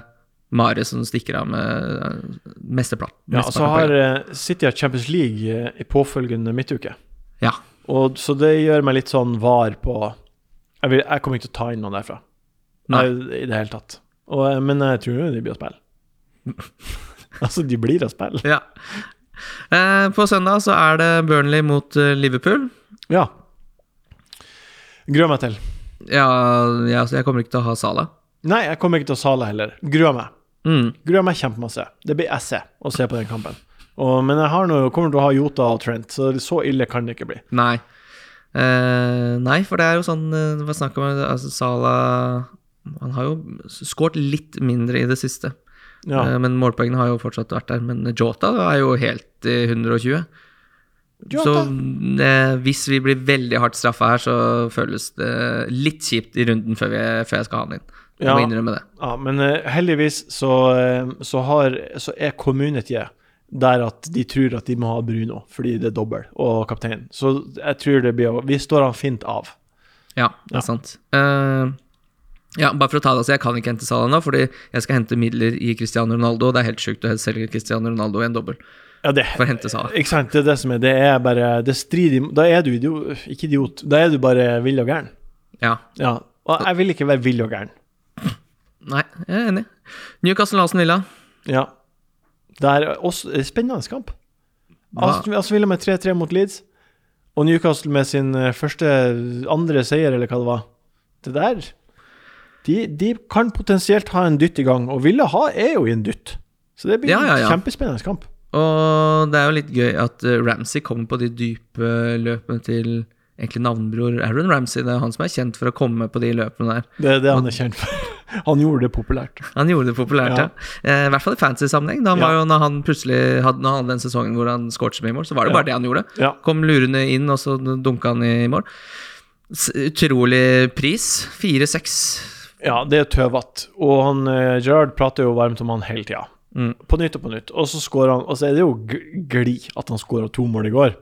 Mare som stikker av med mesteparten. ja så har eh, City har Champions League eh, i påfølgende midtuke. Ja. Og, så det gjør meg litt sånn var på Jeg, vil, jeg kommer ikke til å ta inn noen derfra. Nei. I det hele tatt. Og, eh, men jeg tror de blir å spille. altså, de blir å spille. Ja. Eh, på søndag så er det Burnley mot eh, Liverpool. Ja. Gruer meg til. Ja, jeg, jeg kommer ikke til å ha Sala. Nei, jeg kommer ikke til å ha Sala heller. Gruer meg. Mm. Gruer meg kjempemasse. Det blir esse å se på den kampen. Og, men jeg har noe, kommer til å ha Jota og Trent, så så ille kan det ikke bli. Nei. Eh, nei, for det er jo sånn eh, Det var snakk om altså, Sala Han har jo skåret litt mindre i det siste. Ja. Eh, men målpoengene har jo fortsatt vært der. Men Jota er jo helt i 120. Så eh, hvis vi blir veldig hardt straffa her, så føles det litt kjipt i runden før, vi, før jeg skal ha han inn. Jeg må Ja. innrømme det. Ja, men eh, heldigvis så, eh, så, har, så er communityet der at de tror at de må ha Bruno fordi det er dobbel og kaptein. Så jeg tror det blir Vi står han fint av. Ja, det Ja. er sant. Uh, ja, bare for å ta det, altså, Jeg kan ikke hente Salah nå, fordi jeg skal hente midler i Cristiano Ronaldo. Det er helt sjukt å selge Cristiano Ronaldo i en dobbel Ja, det, for å hente Salah. ikke sant? Det er det som er Det er bare Det strider Da er du idiot, ikke idiot. Da er du bare vill og gæren. Ja, Ja. Og jeg vil ikke være vill og gæren. Nei, jeg er enig. Newcastle Aston Villa. Ja. Det er også en spennende kamp. Aston Aston Villa med 3-3 mot Leeds, og Newcastle med sin eh, første andre seier, eller hva det var. Det der De, de kan potensielt ha en dytt i gang, og Villa ha, er jo i en dytt. Så det blir Ja, ja, ja. en kjempespennende kamp. Og det er jo litt gøy at eh, Ramsey kommer på de dype løpene til egentlig navnbror Aaron Ramsey. Det er han som er kjent for å komme på de løpene der. Det er det han er kjent for. Han gjorde det populært. Han gjorde det populært, ja. Ja. Eh, I hvert fall i fantasy-sammenheng. Da han var Ja. jo, når han plutselig hadde, når han hadde den sesongen hvor han skåret så mye mål, så var det Ja. bare det han gjorde. Ja. Kom lurende inn, og så dunka han i mål. Utrolig pris. 4-6. Ja, det er tøvete. Og han, eh, Gerard prater jo varmt om han hele tida. Mm. På nytt og på nytt. Og så han Og så er det jo gli at han skåra to mål i går.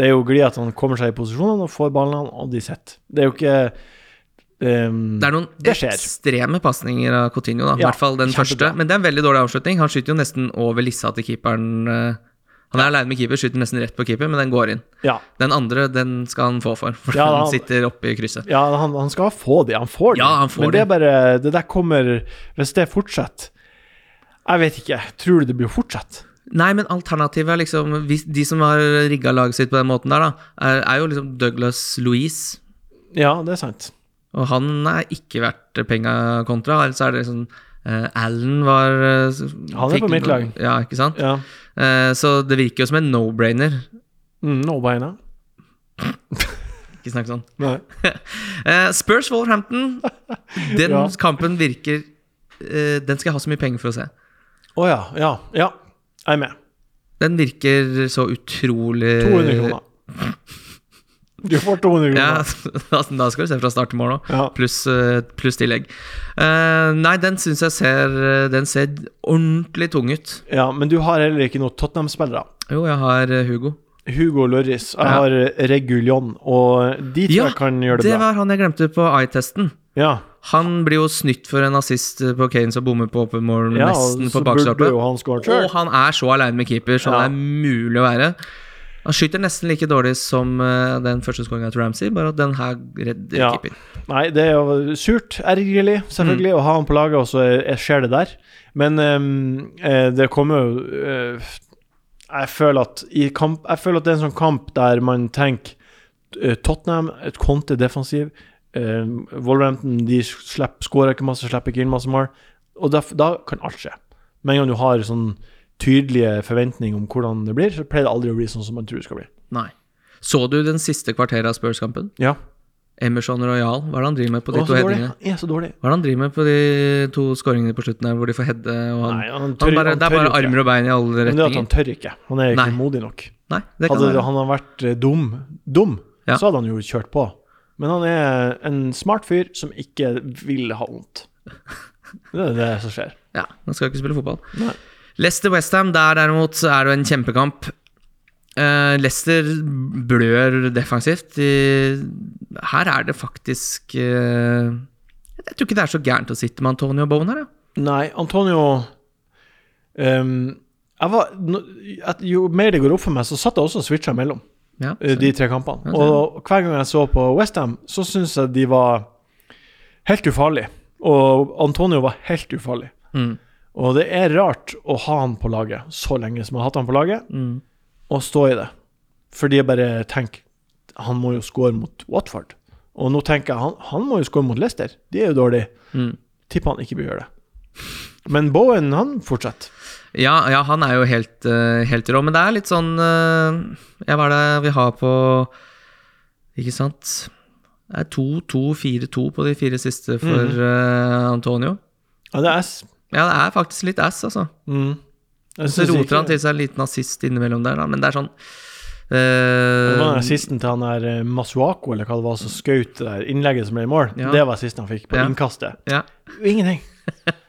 Det er jo glid at han kommer seg i posisjonene og får ballene, og de sitter. Det er jo ikke um, Det er noen Det ekstreme pasninger av Coutinho, da. I Ja, hvert fall den første. Men det er en veldig dårlig avslutning. Han skyter jo nesten over lissa til keeperen. eh. Han er aleine med keeper, skyter nesten rett på keeper, men den går inn. Ja, Den andre, den skal han få for, for Ja, han, han- sitter oppe i krysset. ja han, han skal få de. Han får de. Ja, han får Men det er bare Det der kommer Hvis det fortsetter Jeg vet ikke. Tror du det blir å fortsette? Nei, men alternativet er liksom De som har rigga laget sitt på den måten der, da, er, er jo liksom Douglas Louise. Ja, det er sant. Og han er ikke verdt penga kontra. Ellers er det liksom uh, Allen var uh, Han er på mitt lag. Ja, ikke sant? Ja. Uh, så det virker jo som en no-brainer. Mm, no-brainer. Ikke snakk sånn. Nei. Spurs Wolverhampton. Den Ja. kampen virker Den skal jeg ha så mye penger for å se. Å ja. Ja. Ja. Jeg er med. Den virker så utrolig 200 kroner. Du får 200 kroner. da da skal du se fra start til mål òg. Ja. Pluss plus tillegg. Uh, nei, den syns jeg ser Den ser ordentlig tung ut. Ja, men du har heller ikke noen Tottenham-spillere. Jo, jeg har eh, Hugo. Hugo Lloris. Jeg har Reguljon, og de tror Ja, jeg kan gjøre det, Det bra. var han jeg glemte på eye-testen. Ja. Han blir jo snytt for en assist på Kane som bommer på open mål ja nesten på bakstolpe. han. Og han er så aleine med keeper som det er mulig å være. Han skyter nesten like dårlig som eh, den første skåringa til Ramsey, bare at den her redder keeper. Nei, det er jo surt, ergerlig, selvfølgelig, å ha han på laget, og så er- er- skjer det der. Men eh, det kommer jo eh, Jeg føler at i kamp Jeg føler at det er en sånn kamp der man tenker eh, Tottenham, et konte defensiv. Uh, Wolverhampton de slipper, skårer ikke masse, slipper ikke inn masse mål. Og da, da kan alt skje. Med en gang du har sånn tydelige forventninger om hvordan det blir, så pleier det aldri å bli sånn som man tror det skal bli. Nei. Så du den siste kvarteret av Spurs-kampen? Ja. Emerson Royal, hva er det han driver med på de to headingene? Han er så dårlig. Hva er det han driver med på de to skåringene på slutten der, hvor de får heade og han, Nei, han han tør- bare, han Det er bare ikke. armer og bein i alle Men det er at han tør ikke. Han er ikke Nei. modig nok. Nei, det kan Hadde han vært eh, dum, dum Ja. så hadde han jo kjørt på. Men han er en smart fyr som ikke vil ha vondt. Det er det som skjer. Ja, han skal ikke spille fotball. Nei. Leicester Westham, der derimot er det en kjempekamp. Eh, Leicester blør defensivt. De, her er det faktisk eh, Jeg tror ikke det er så gærent å sitte med Antonio Bowen her, ja. Nei, Antonio um, var, Jo mer det går opp for meg, så satt jeg også og switcha mellom ja. eh, de tre kampene. Og hver gang jeg så på Westham, så syns jeg de var helt ufarlige. Og Antonio var helt ufarlig. Mm. Og det er rart å ha han på laget så lenge som jeg har hatt han på laget. Mm. Og stå i det. Fordi jeg bare tenker Han må jo score mot Watford. Og nå tenker jeg han, han må jo score mot Leicester. De er jo dårlige. Mm. Tipper han ikke bør gjøre det. Men Bowen, han fortsetter. Ja, ja, han er jo helt, eh, helt rå, men det er litt sånn eh, Ja, hva er det vi har på Ikke sant? Det er 2-2-4-2 på de fire siste for mm. uh, Antonio. Ja, det er S. Ja, det er faktisk litt ass, altså. Mm. Så roter han til seg en liten assist innimellom der, da, men det er sånn Det var eh, assisten til han der eh, Masuako, eller hva det var, som skjøt innlegget som ble i mål. Ja. Det var assisten han fikk på Ja. innkastet. ja. Ingenting.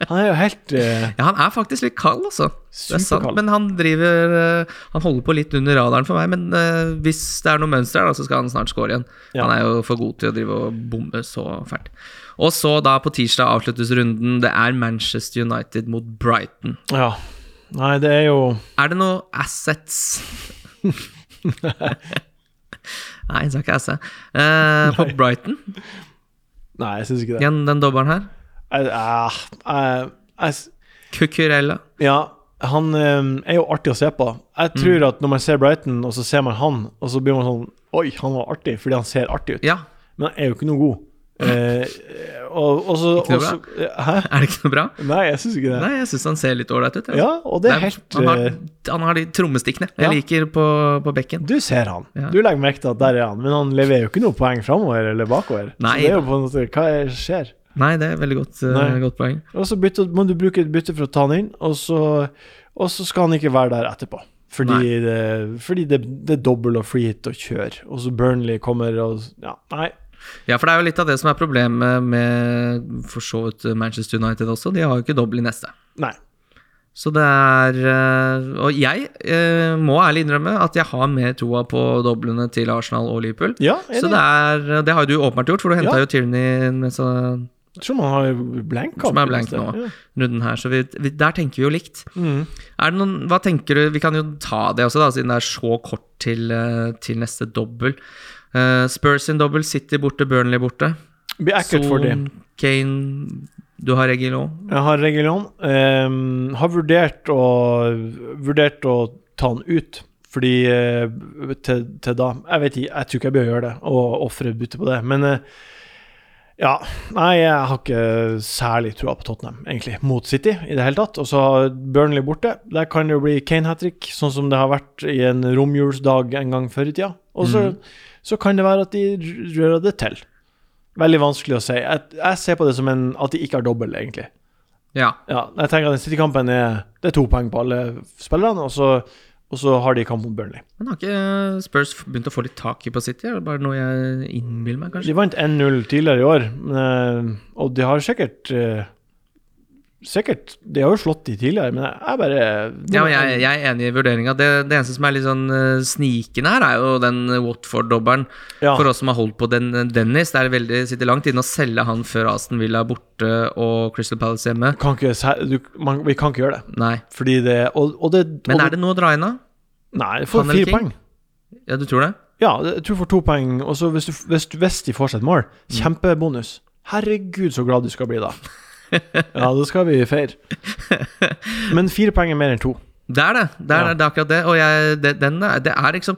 Han er jo helt uh, ja, han er faktisk litt kald, altså. Det er sant, men han driver uh, Han holder på litt under radaren for meg, men uh, hvis det er noe mønster her, så skal han snart score igjen. Ja. Han er jo for god til å drive og bomme så fælt. Og så da på tirsdag avsluttes runden. Det er Manchester United mot Brighton. Ja. Nei, det er jo Er det noe assets Nei, jeg sa ikke asset. Eh, på Brighton, Nei, jeg syns ikke det. igjen den dobbelen her. Uh, uh, uh, jeg, Cucurella. Ja, han um, er jo artig å se på. Jeg tror at når man ser Brighton, og så ser man han, og så blir man sånn Oi, han var artig, fordi han ser artig ut. Ja, Men han er jo ikke noe god. Eh, og, og så, Ikke noe og så Hæ? er det ikke noe bra? Nei, jeg syns ikke det. Nei, jeg syns han ser litt ålreit ut. Ja, og det er helt han, har, eh, han har de trommestikkene jeg Ja. liker på, på bekken. Du ser han. Ja. Du legger merke til at der er han, men han leverer jo ikke noe poeng framover eller bakover. Nei. Så det er jo på en måte Hva er, skjer? Nei, det er veldig godt, uh, godt poeng. Og så bytte, må du bruke et bytte for å ta han inn, og så, og så skal han ikke være der etterpå. Fordi, det, fordi det, det er dobbel og free hit og kjør, og så Burnley kommer og Ja, nei. Ja, for det er jo litt av det som er problemet med for så vidt Manchester United også. De har jo ikke dobbel i neste. Nei. Så det er eh, Og jeg eh, må ærlig innrømme at jeg har mer troa på doblene til Arsenal og Liverpool. Ja, det? Så det er Det har jo du åpenbart gjort, for du henta Ja. jo Tierney med så Jeg tror man har blank. Som er blank nå. Ja. runden her, så vi, vi, der tenker vi jo likt. Mm. Er det noen, hva tenker du, Vi kan jo ta det også, da, siden det er så kort til, eh, til neste dobbel. Eh, Spurs sin dobbel, City borte, Burnley borte. Be blir ekkelt for dem. Kane Du har Regulon. Jeg har Regulon. Um, har vurdert å, vurdert å ta han ut. Fordi uh, til, til da Jeg vet ikke, jeg tror ikke jeg bør gjøre det og ofre bytte på det. Men eh, ja. Nei, jeg har ikke særlig trua på Tottenham, egentlig, mot City i det hele tatt. Og så Burnley borte. Der kan det jo bli Kane hat trick, sånn som det har vært i en romjulsdag en gang før i tida. Og så, så kan det være at de rører det til. Veldig vanskelig å si. Jeg, jeg ser på det som en, at de ikke har dobbel, egentlig. Ja. Ja, jeg tenker at den City-kampen er Det er to poeng på alle spillerne, og så, og så har de kamp mot Burnley. Men har ikke Spurs begynt å få litt tak i på City? Er det bare noe jeg innbiller meg, kanskje? De vant 1-0 tidligere i år, eh, og de har sikkert eh, Sikkert. De har jo slått de tidligere, men jeg, er bare Ja, men jeg, jeg er enig i vurderinga. Det, det eneste som er litt sånn eh, snikende her, er jo den Watford-dobbelen. Ja. For oss som har holdt på den Dennis, det er veldig, sitter langt inne å selge han før Aston Villa er borte og Crystal Palace hjemme. kan ikke, du, man, Vi kan ikke gjøre det. Nei. Fordi det Og, og det Men er det noe å dra inn av? Nei, for fire King? poeng. Ja, du tror det? Ja, jeg tror for to poeng. Og så hvis, du- hvis, hvis de får seg et mål, Mm. kjempebonus. Herregud, så glad du skal bli da. Ja, da skal vi feire. Men fire poeng er mer enn to. Det er det. Det er, Ja. det er akkurat det. Og jeg, det, den er, det er liksom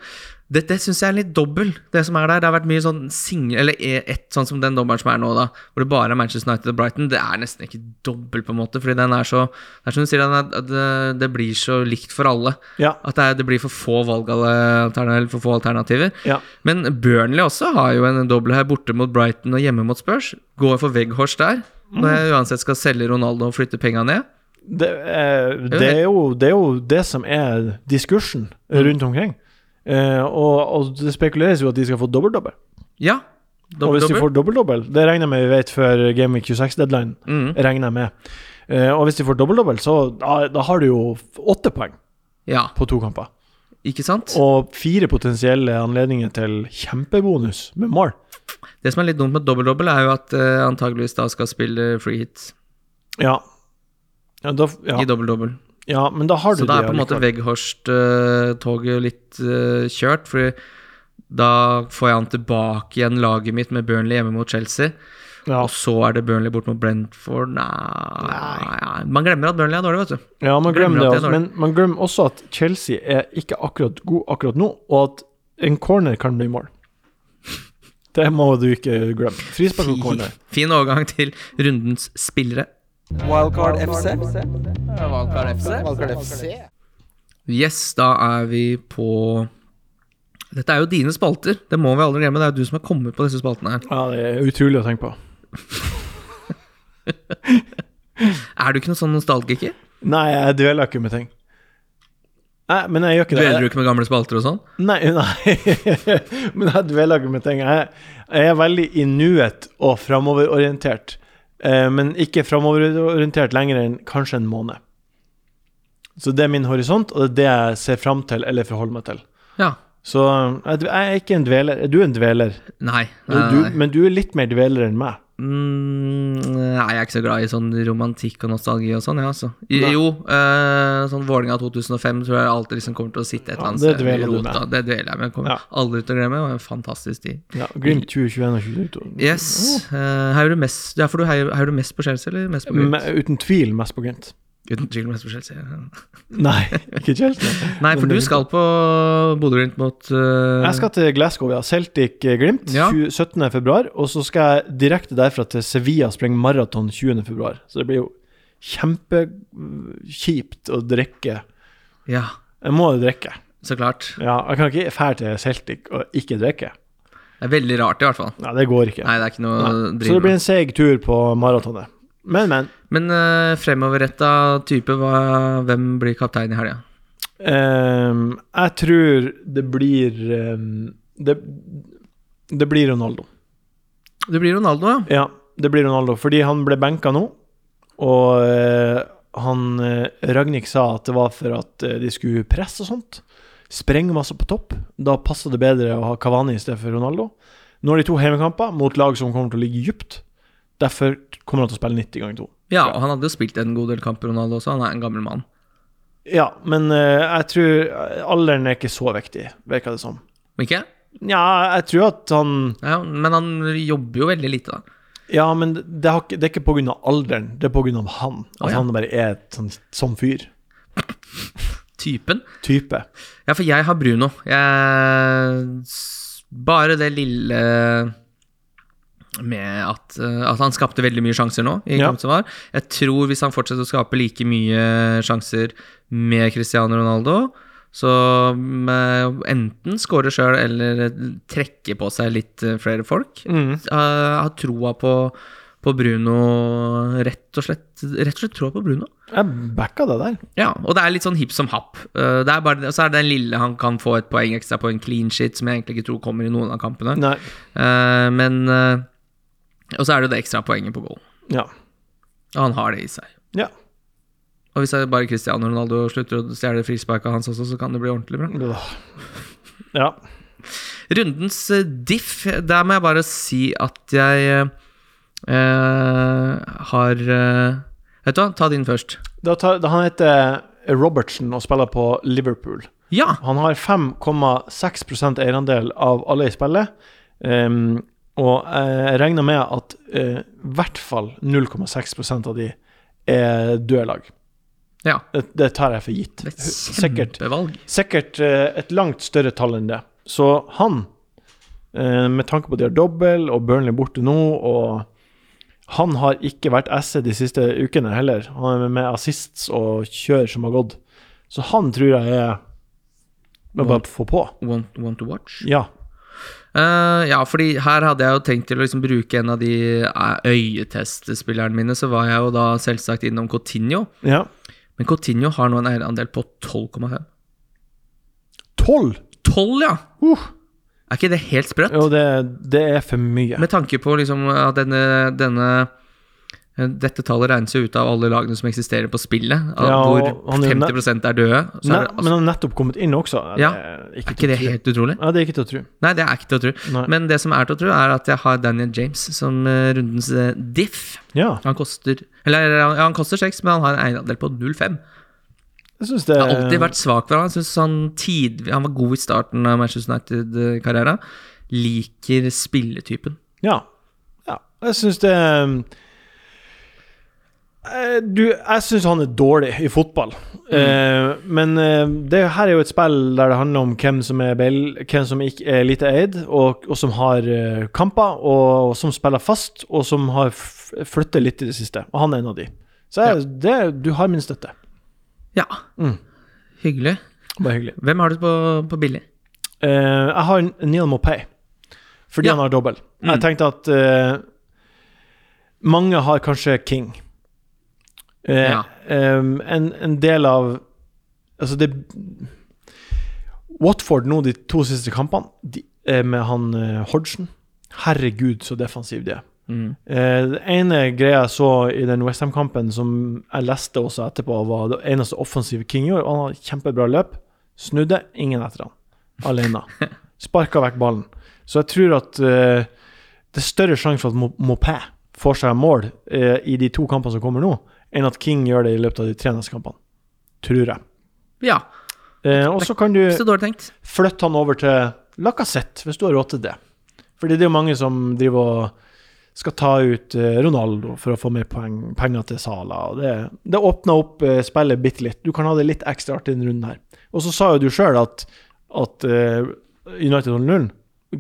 Det, det syns jeg er litt dobbel, det som er der. Det har vært mye sånn single Eller e- ett, sånn som den dobbelen som er nå, da. Hvor det bare er Manchester United og Brighton. Det er nesten ikke dobbel, på en måte. Fordi den er så Det er som du sier, den er, det, det blir så likt for alle. Ja. At det, er, det blir for få valg eller for få alternativer. Ja. Men Burnley også har jo en dobbel her, borte mot Brighton og hjemme mot Spurs. Går for Vegghorst der. Når jeg uansett skal selge Ronaldo og flytte penga ned. Det, er, det, er jo, det er jo det som er diskursen Mm. rundt omkring. Eh, og, og det spekuleres jo at de skal få dobbelt-dobbel. Ja. Og Dobbel, hvis de får dobbelt-dobbel, det regner jeg med vi vet før Game Week 26-deadline, Mm. regner jeg med. Eh, og hvis de får dobbelt-dobbel, så da, da har du jo åtte poeng Ja, på to kamper. ikke sant? Og fire potensielle anledninger til kjempebonus med mål. Det som er litt dumt med dobbel-dobbel, er jo at uh, antageligvis da skal spille free hit Ja. Ja, da, ja. i dobbel-dobbel. ja, men da har du Så da er på en måte. Veghorst-toget litt uh, kjørt, Fordi da får jeg han tilbake igjen laget mitt med Burnley hjemme mot Chelsea. ja. Og så er det Burnley bort mot Brentford Nei, Nei. Man glemmer at Burnley er dårlig, vet du. ja, man glemmer Glemmer det. Også, men man glemmer også at Chelsea er ikke akkurat god akkurat nå, og at en corner kan bli mål. Det må du ikke glemme. Frispark og corner. Fin overgang til rundens spillere. Wildcard FC. Wildcard FC. Wildcard FC. Yes, da er vi på Dette er jo dine spalter. Det må vi aldri glemme. Det er jo du som har kommet på disse spaltene her. Ja, det er utrolig å tenke på. Er du ikke noen sånn nostalgiker? Nei, jeg dveler ikke med ting. Nei, men jeg gjør ikke det. Dveler du ikke med gamle spalter og sånn? Nei, nei. men jeg dveler ikke med ting. Jeg, jeg er veldig i nuet og framoverorientert. Eh, men ikke framoverorientert lenger enn kanskje en måned. Så det er min horisont, og det er det jeg ser fram til eller forholder meg til. Ja. Så jeg, jeg er ikke en dveler. Er Du en dveler, Nei. nei, du, nei. men du er litt mer dveler enn meg. Mm, nei, jeg er ikke så glad i sånn romantikk og nostalgi og sånn, ja, altså. Jo, eh, sånn Vålinga 2005 tror jeg alltid liksom kommer til å sitte et eller annet sted i dveler du rota. med. Det dveler jeg med. Kommer Ja. aldri til å glemme. Det var en fantastisk tid. Ja, Glimt 2021 og 2022. Yes. Uh, heier du mest Ja, for du heier, heier du mest på Chelsea, eller mest på Glimt? Uten tvil mest på Glimt. Uten tvil mest på Chelsea. Nei, ikke Chelsea. Nei, for du skal på Bodø-Glimt mot uh... Jeg skal til Glasgow, ja. Celtic eh, Ja. 20 17. februar. Og så skal jeg direkte derfra til Sevilla sprenge maraton 20. februar. Så det blir jo kjempekjipt å drikke. Ja, Jeg må jo drikke. så klart. Ja, jeg kan ikke dra til Celtic og ikke drikke. Det er veldig rart, i hvert fall. Nei, det går ikke. Nei, det er ikke noe Nei. Så det blir en seig tur på maratonet. Men, men. Men uh, fremoverretta type, hva, hvem blir kaptein i helga? Um, jeg tror det blir um, det, det blir Ronaldo. Det blir Ronaldo, ja. Ja, det blir Ronaldo. Fordi han ble benka nå, og uh, han uh, Ragnhild sa at det var for at uh, de skulle presse og sånt. Sprenge masse på topp. Da passer det bedre å ha Kavani i stedet for Ronaldo. Nå har de to hjemmekamper mot lag som kommer til å ligge dypt. Derfor kommer han til å spille 90 ganger 2. Ja, og han hadde jo spilt en god del kamper, Ronaldo også. Han er en gammel mann. Ja, men uh, jeg tror alderen er ikke så viktig, virker det som. Ikke? Ja, jeg tror at han Ja, men han jobber jo veldig lite, da. Ja, men det, har det er ikke pga. alderen, det er pga. han. At oh, ja. han bare er sånn, sånn fyr. Typen. Type. Ja, for jeg har Bruno. Jeg Bare det lille med at, eh, at han skapte veldig mye sjanser nå. i Ja. som var. Jeg tror hvis han fortsetter å skape like mye sjanser med Cristiano Ronaldo, så enten skåre sjøl eller trekke på seg litt eh, flere folk. Mm. Jeg har troa på, på Bruno, rett og slett. Rett og slett troa på Bruno. Jeg backa det der. Ja, og det er litt sånn hipp som happ. Eh, Det er bare, så er det den lille han kan få et poeng ekstra på en clean shit, som jeg egentlig ikke tror kommer i noen av kampene. Nei. Eh, men eh, Og så er det det ekstra poenget på goal. Ja. Og han har det i seg. Ja. Og hvis jeg bare Cristiano Ronaldo slutter å stjele frisparka hans også, så kan det bli ordentlig bra. Ja. Rundens eh, diff, der må jeg bare si at jeg eh, har eh, Vet du hva, ta din først. Da tar, da han heter Robertson og spiller på Liverpool. Ja! Han har 5,6% eierandel av alle i spillet. Ehm, og jeg regner med at eh, i hvert fall 0,6% av de er døde lag. ja. Det, det tar jeg for gitt. Er Sikkert, sikkert eh, et langt større tall enn det. Så han, eh, med tanke på at de har dobbel, og Burnley borte nå, og han har ikke vært esse de siste ukene heller. Han er med assists og kjør som har gått. Så han tror jeg er bare få på. Want, want to watch? Ja. Eh, ja, fordi her hadde jeg jo tenkt til å liksom bruke en av de eh, øyetestspillerne mine, så var jeg jo da selvsagt innom Coutinho. ja. Men Coutinho har nå en eierandel på 12,5. 12! 12, ja! Uh. Er ikke det helt sprøtt? Jo, det, det er for mye. Med tanke på liksom at denne, denne dette tallet regnes jo ut av alle lagene som eksisterer på spillet, Ja, hvor han er 50 er døde. Så Ne er, det, men altså, han har nettopp kommet inn også. Ja. Det er er ikke ikke det helt utrolig? Ja, det er ikke til å tro. Nei, det er ikke til å tro. Nei. Men det som er til å tro, er at jeg har Daniel James som eh, rundens eh, diff. Ja, Han koster Eller ja, han koster 6, men han har en eiendel på 0,5. jeg det har alltid vært svak for han. Jeg synes han, tid, han var god i starten av Manchester United-karrieren. Liker spilletypen. Ja. ja. Jeg syns det Eh, Du, jeg syns han er dårlig i fotball. Eh, men eh, det her er jo et spill der det handler om hvem som er, bel, hvem som ikke er lite eid, og, og som har eh, kamper, og, som spiller fast, og som har flyttet litt i det siste. Og han er en av de. Så jeg, det, du har min støtte. Ja. Mm. Hyggelig. Bare hyggelig. Hvem har du på, på billig? Eh, jeg har Neil Mopay, fordi Ja. han har dobbel. Mm. Jeg tenkte at eh, mange har kanskje King. Eh, Ja. en, en del av Altså, det Watford nå, de to siste kampene, de, med han uh, Hodgson Herregud, så defensiv de er. Mm. Eh, det ene greia jeg så i den Westham-kampen, som jeg leste også etterpå, var det eneste offensive King gjorde. Han hadde kjempebra løp. Snudde, ingen etter han. Alene. Sparka vekk ballen. Så jeg tror at eh, det er større sjanse for at Mo- Mopé får seg mål eh, i de to kampene som kommer nå, enn at King gjør det i løpet av de tre neste kampene. Tror jeg. Ja, Eh, og så kan du flytte han over til Lacassette, hvis du har råd til det. Fordi det er jo mange som driver og skal ta ut eh, Ronaldo for å få mer poeng, penger til Sala. Det, det åpner opp eh, spillet bitte litt. Du kan ha det litt ekstra artig denne runden her. Og så sa jo du sjøl at, at eh, United holder nullen.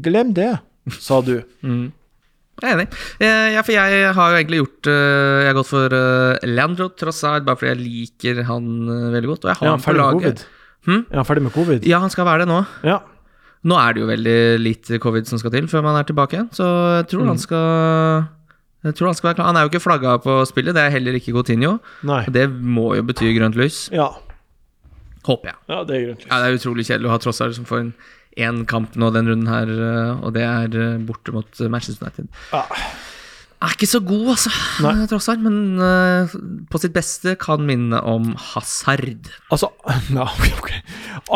Glem det, sa du. Mm. Jeg er enig. Eh, ja, for jeg har jo egentlig gjort eh, Jeg har gått for Leandro Landro Trossard, bare fordi jeg liker han eh, veldig godt. Og jeg har ja, han på laget. Hm? Er han ferdig med covid? Ja, han skal være det nå. Ja. Nå er det jo veldig lite covid som skal til før man er tilbake igjen, så jeg tror Mm. han skal Jeg tror Han skal være klar Han er jo ikke flagga på spillet, det er heller ikke Coutinho. Nei. Det må jo bety grønt lys. Ja. Håper jeg. ja, det er grønt lys. Ja, Det er utrolig kjedelig å ha Trossard som får en én kamp nå den runden her, eh, og det er eh, borte mot eh, Manchester United. Ja. Er ikke så god, altså, Nei. Trossard, men uh, på sitt beste kan minne om Hazard. Altså ja, ok, ok.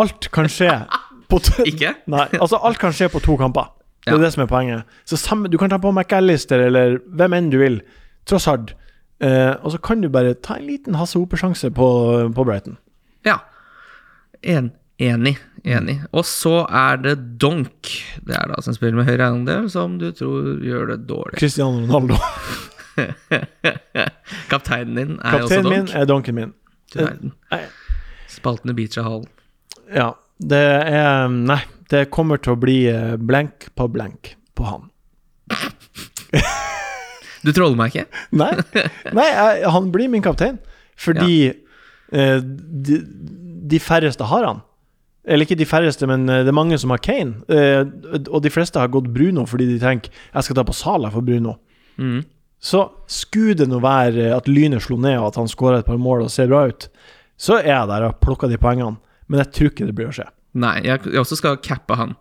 Alt kan skje på to Ikke? Nei, altså alt kan skje på to kamper. Det er Ja. det som er poenget. Så sammen, Du kan ta på McAllister eller hvem enn du vil. Trossard. Eh, og så kan du bare ta en liten Hasse Hope-sjanse på, på Brighton. Ja. En, enig. Enig. Og så er det Donk. Det er da som spiller med høy eiendel som du tror gjør det dårlig. Cristiano Ronaldo. Kapteinen din er Kapteinen også Kapteinen min er donken min. Verden. Nei. Spaltene biter seg halen. Ja, det er Nei, det kommer til å bli eh, blank på blank på han. Du troller meg ikke? Nei, nei jeg, han blir min kaptein fordi eh, de, de færreste har han. Eller ikke de færreste, men eh, det er mange som har Kane. Eh, og de fleste har gått Bruno fordi de tenker jeg skal ta på Sala for Bruno. Mm. Så skulle det nå være at Lynet slo ned, og at han skårer et par mål og ser bra ut, så er jeg der og plukker de poengene. Men jeg tror ikke det blir å skje. Nei, jeg, jeg også skal cappe han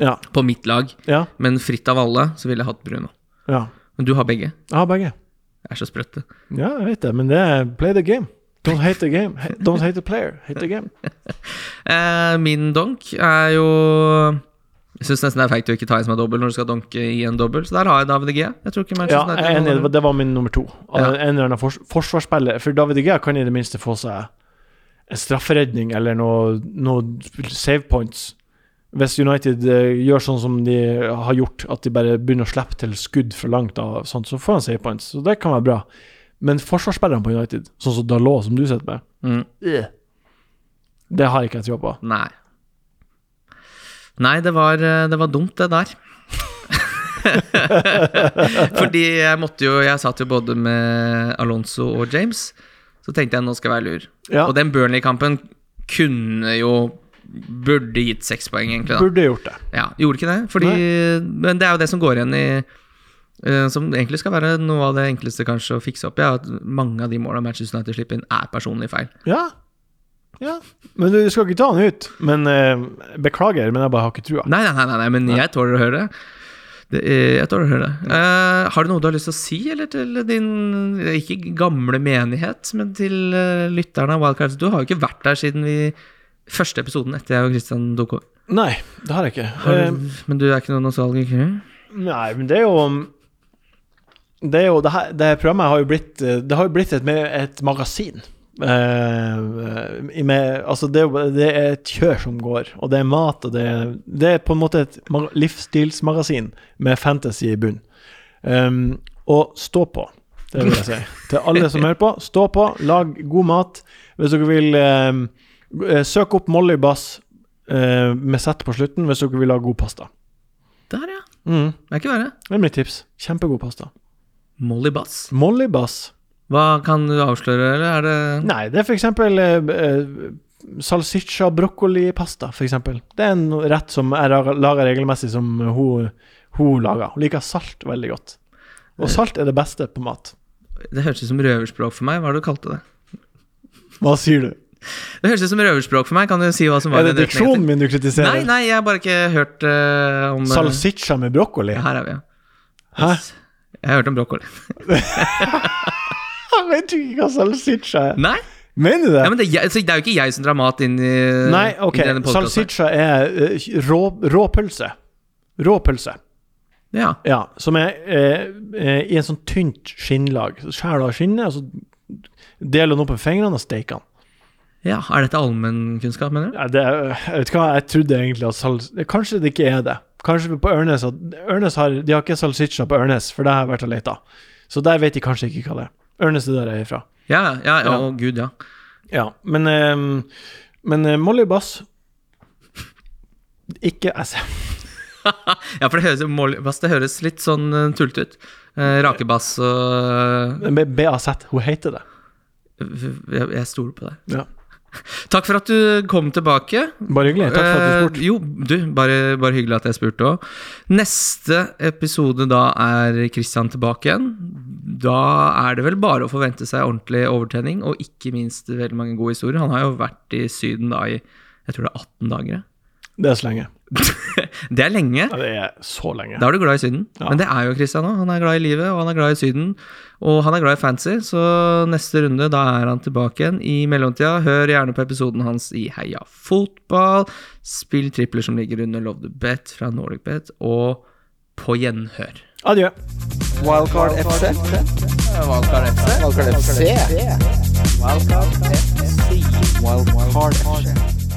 Ja. på mitt lag, Ja. men fritt av alle så ville jeg hatt Bruno. ja. Men du har begge? Jeg har begge. Jeg er så sprøtte. Ja, jeg vet det, men det er play the game. Don't hate the game. Don't hate the player. Hate the game. Eh, min donk er jo Jeg syns nesten det er feigt å ikke ta en som er dobbel når du skal donke i en dobbel, så der har jeg David G. Jeg tror ikke Ja, jeg enig, det var min nummer to. Ja. En eller annen fors forsvarsspiller. For David G kan i det minste få seg en strafferedning eller noe, noe save points. Hvis United eh, gjør sånn som de har gjort, at de bare begynner å slippe til skudd for langt, av, sånt, så får han save points. Så det kan være bra. Men forsvarsspillerne på United, sånn som Dalot, som du sitter med, mm. det har ikke jeg tro på. Nei. Nei, det var, eh, det var dumt, det der. Fordi jeg måtte jo Jeg satt jo både med Alonso og James. Så tenkte jeg nå skal jeg være lur. Ja, Og den Burnley-kampen kunne jo Burde gitt seks poeng, egentlig. da burde gjort det. Ja, Gjorde ikke det. Fordi, men det er jo det som går igjen i Som egentlig skal være noe av det enkleste kanskje å fikse opp i, er at mange av de måla Manchester United slipper inn, er personlig feil. Ja. ja. Men du skal ikke ta han ut. Men uh, Beklager, men jeg bare har ikke trua. Nei, nei, nei, nei, nei men jeg tåler å høre det. det er, jeg tåler å høre det. Uh, har du noe du har lyst til å si, eller til din ikke gamle menighet, men til uh, lytterne av Wildcards? Du har jo ikke vært der siden vi første episoden etter jeg og Christian tok over. Nei, det har jeg ikke. Har Eh, du- Men du er ikke noen nostalgiker? Nei, men det er jo Det er jo Det her, det programmet har jo blitt eh, Det har jo blitt et, et magasin. Eh, med, altså det, det er et kjør som går, og det er mat, og det det er på en måte et livsstilsmagasin med fantasy i bunn. Um, og stå på, det vil jeg si. Til alle som hører på, stå på, lag god mat. Hvis dere vil um, eh, Søk opp Molly Bass uh, med sett på slutten hvis dere vil ha god pasta. Der, ja. Mm. Det er ikke verre. Det er mitt tips. Kjempegod pasta. Molly Bass. Molly Bass. Hva kan du avsløre, eller er det Nei, det er for eksempel eh, eh, salsiccia broccoli-pasta, for eksempel. Det er en rett som jeg lager- regelmessig, som hun, hun lager. Hun liker salt veldig godt. Og salt er det beste på mat. Det høres ut som røverspråk for meg. Hva har du kalte det? Hva sier du? Det høres ut som røverspråk for meg. Kan du si hva som var Er det diksjonen min du kritiserer? Nei, nei, jeg har bare ikke hørt uh, om eh, Salsiccia med brokkoli? Her er vi, ja. Hæ? Jeg har hørt om brokkoli. Jeg vet ikke hva salsiccia er. Nei, Mener du det? ja, men det, er det er jo ikke jeg som drar mat inn i Nei, ok. Salsiccia er uh, rå, råpølse. Råpølse. Ja. Ja, som er uh, i en sånn tynt skinnlag. Så du av skinnet, og så deler den opp med fingrene og steker den. ja. Er dette allmennkunnskap, mener du? Ja, det, jeg vet hva, jeg trodde egentlig at sal... Kanskje det ikke er det. Kanskje på Ørnes Ørnes har, De har ikke salsiccia på Ørnes, for det har jeg vært og leita. Så der vet de kanskje ikke hva det er. Ørnes er der jeg er fra. Ja, ja, ja, å gud, ja. Ja, men eh, Men eh, Molly Bass Ikke SM. Ja, for det høres, Molly Bass, det høres litt sånn uh, tullete ut. Rake rakebass og uh... BAZ. Hun heter det. jeg, jeg stoler på deg. Ja. Takk for at du kom tilbake. Bare hyggelig. Takk for at du Eh, spurte. jo, du, bare, bare hyggelig at jeg spurte òg. Neste episode da er Christian tilbake igjen. Da er det vel bare å forvente seg ordentlig overtenning, og ikke minst veldig mange gode historier. Han har jo vært i Syden da i jeg tror det er 18 dager. Det er så lenge. Det er lenge. Ja, det er så lenge. Da er du glad i Syden. Ja. Men det er jo Christian òg. Han er glad i livet, og han er glad i Syden. Og han er glad i fancy, så neste runde, da er han tilbake igjen. I mellomtida, hør gjerne på episoden hans i Heia fotball. Spill tripler som ligger under Love the Bet fra Nordic Bet, og på gjenhør. Adjø. Wildcard FC. Wildcard FC. Wildcard FC. Wildcard FC. Wildcard FC.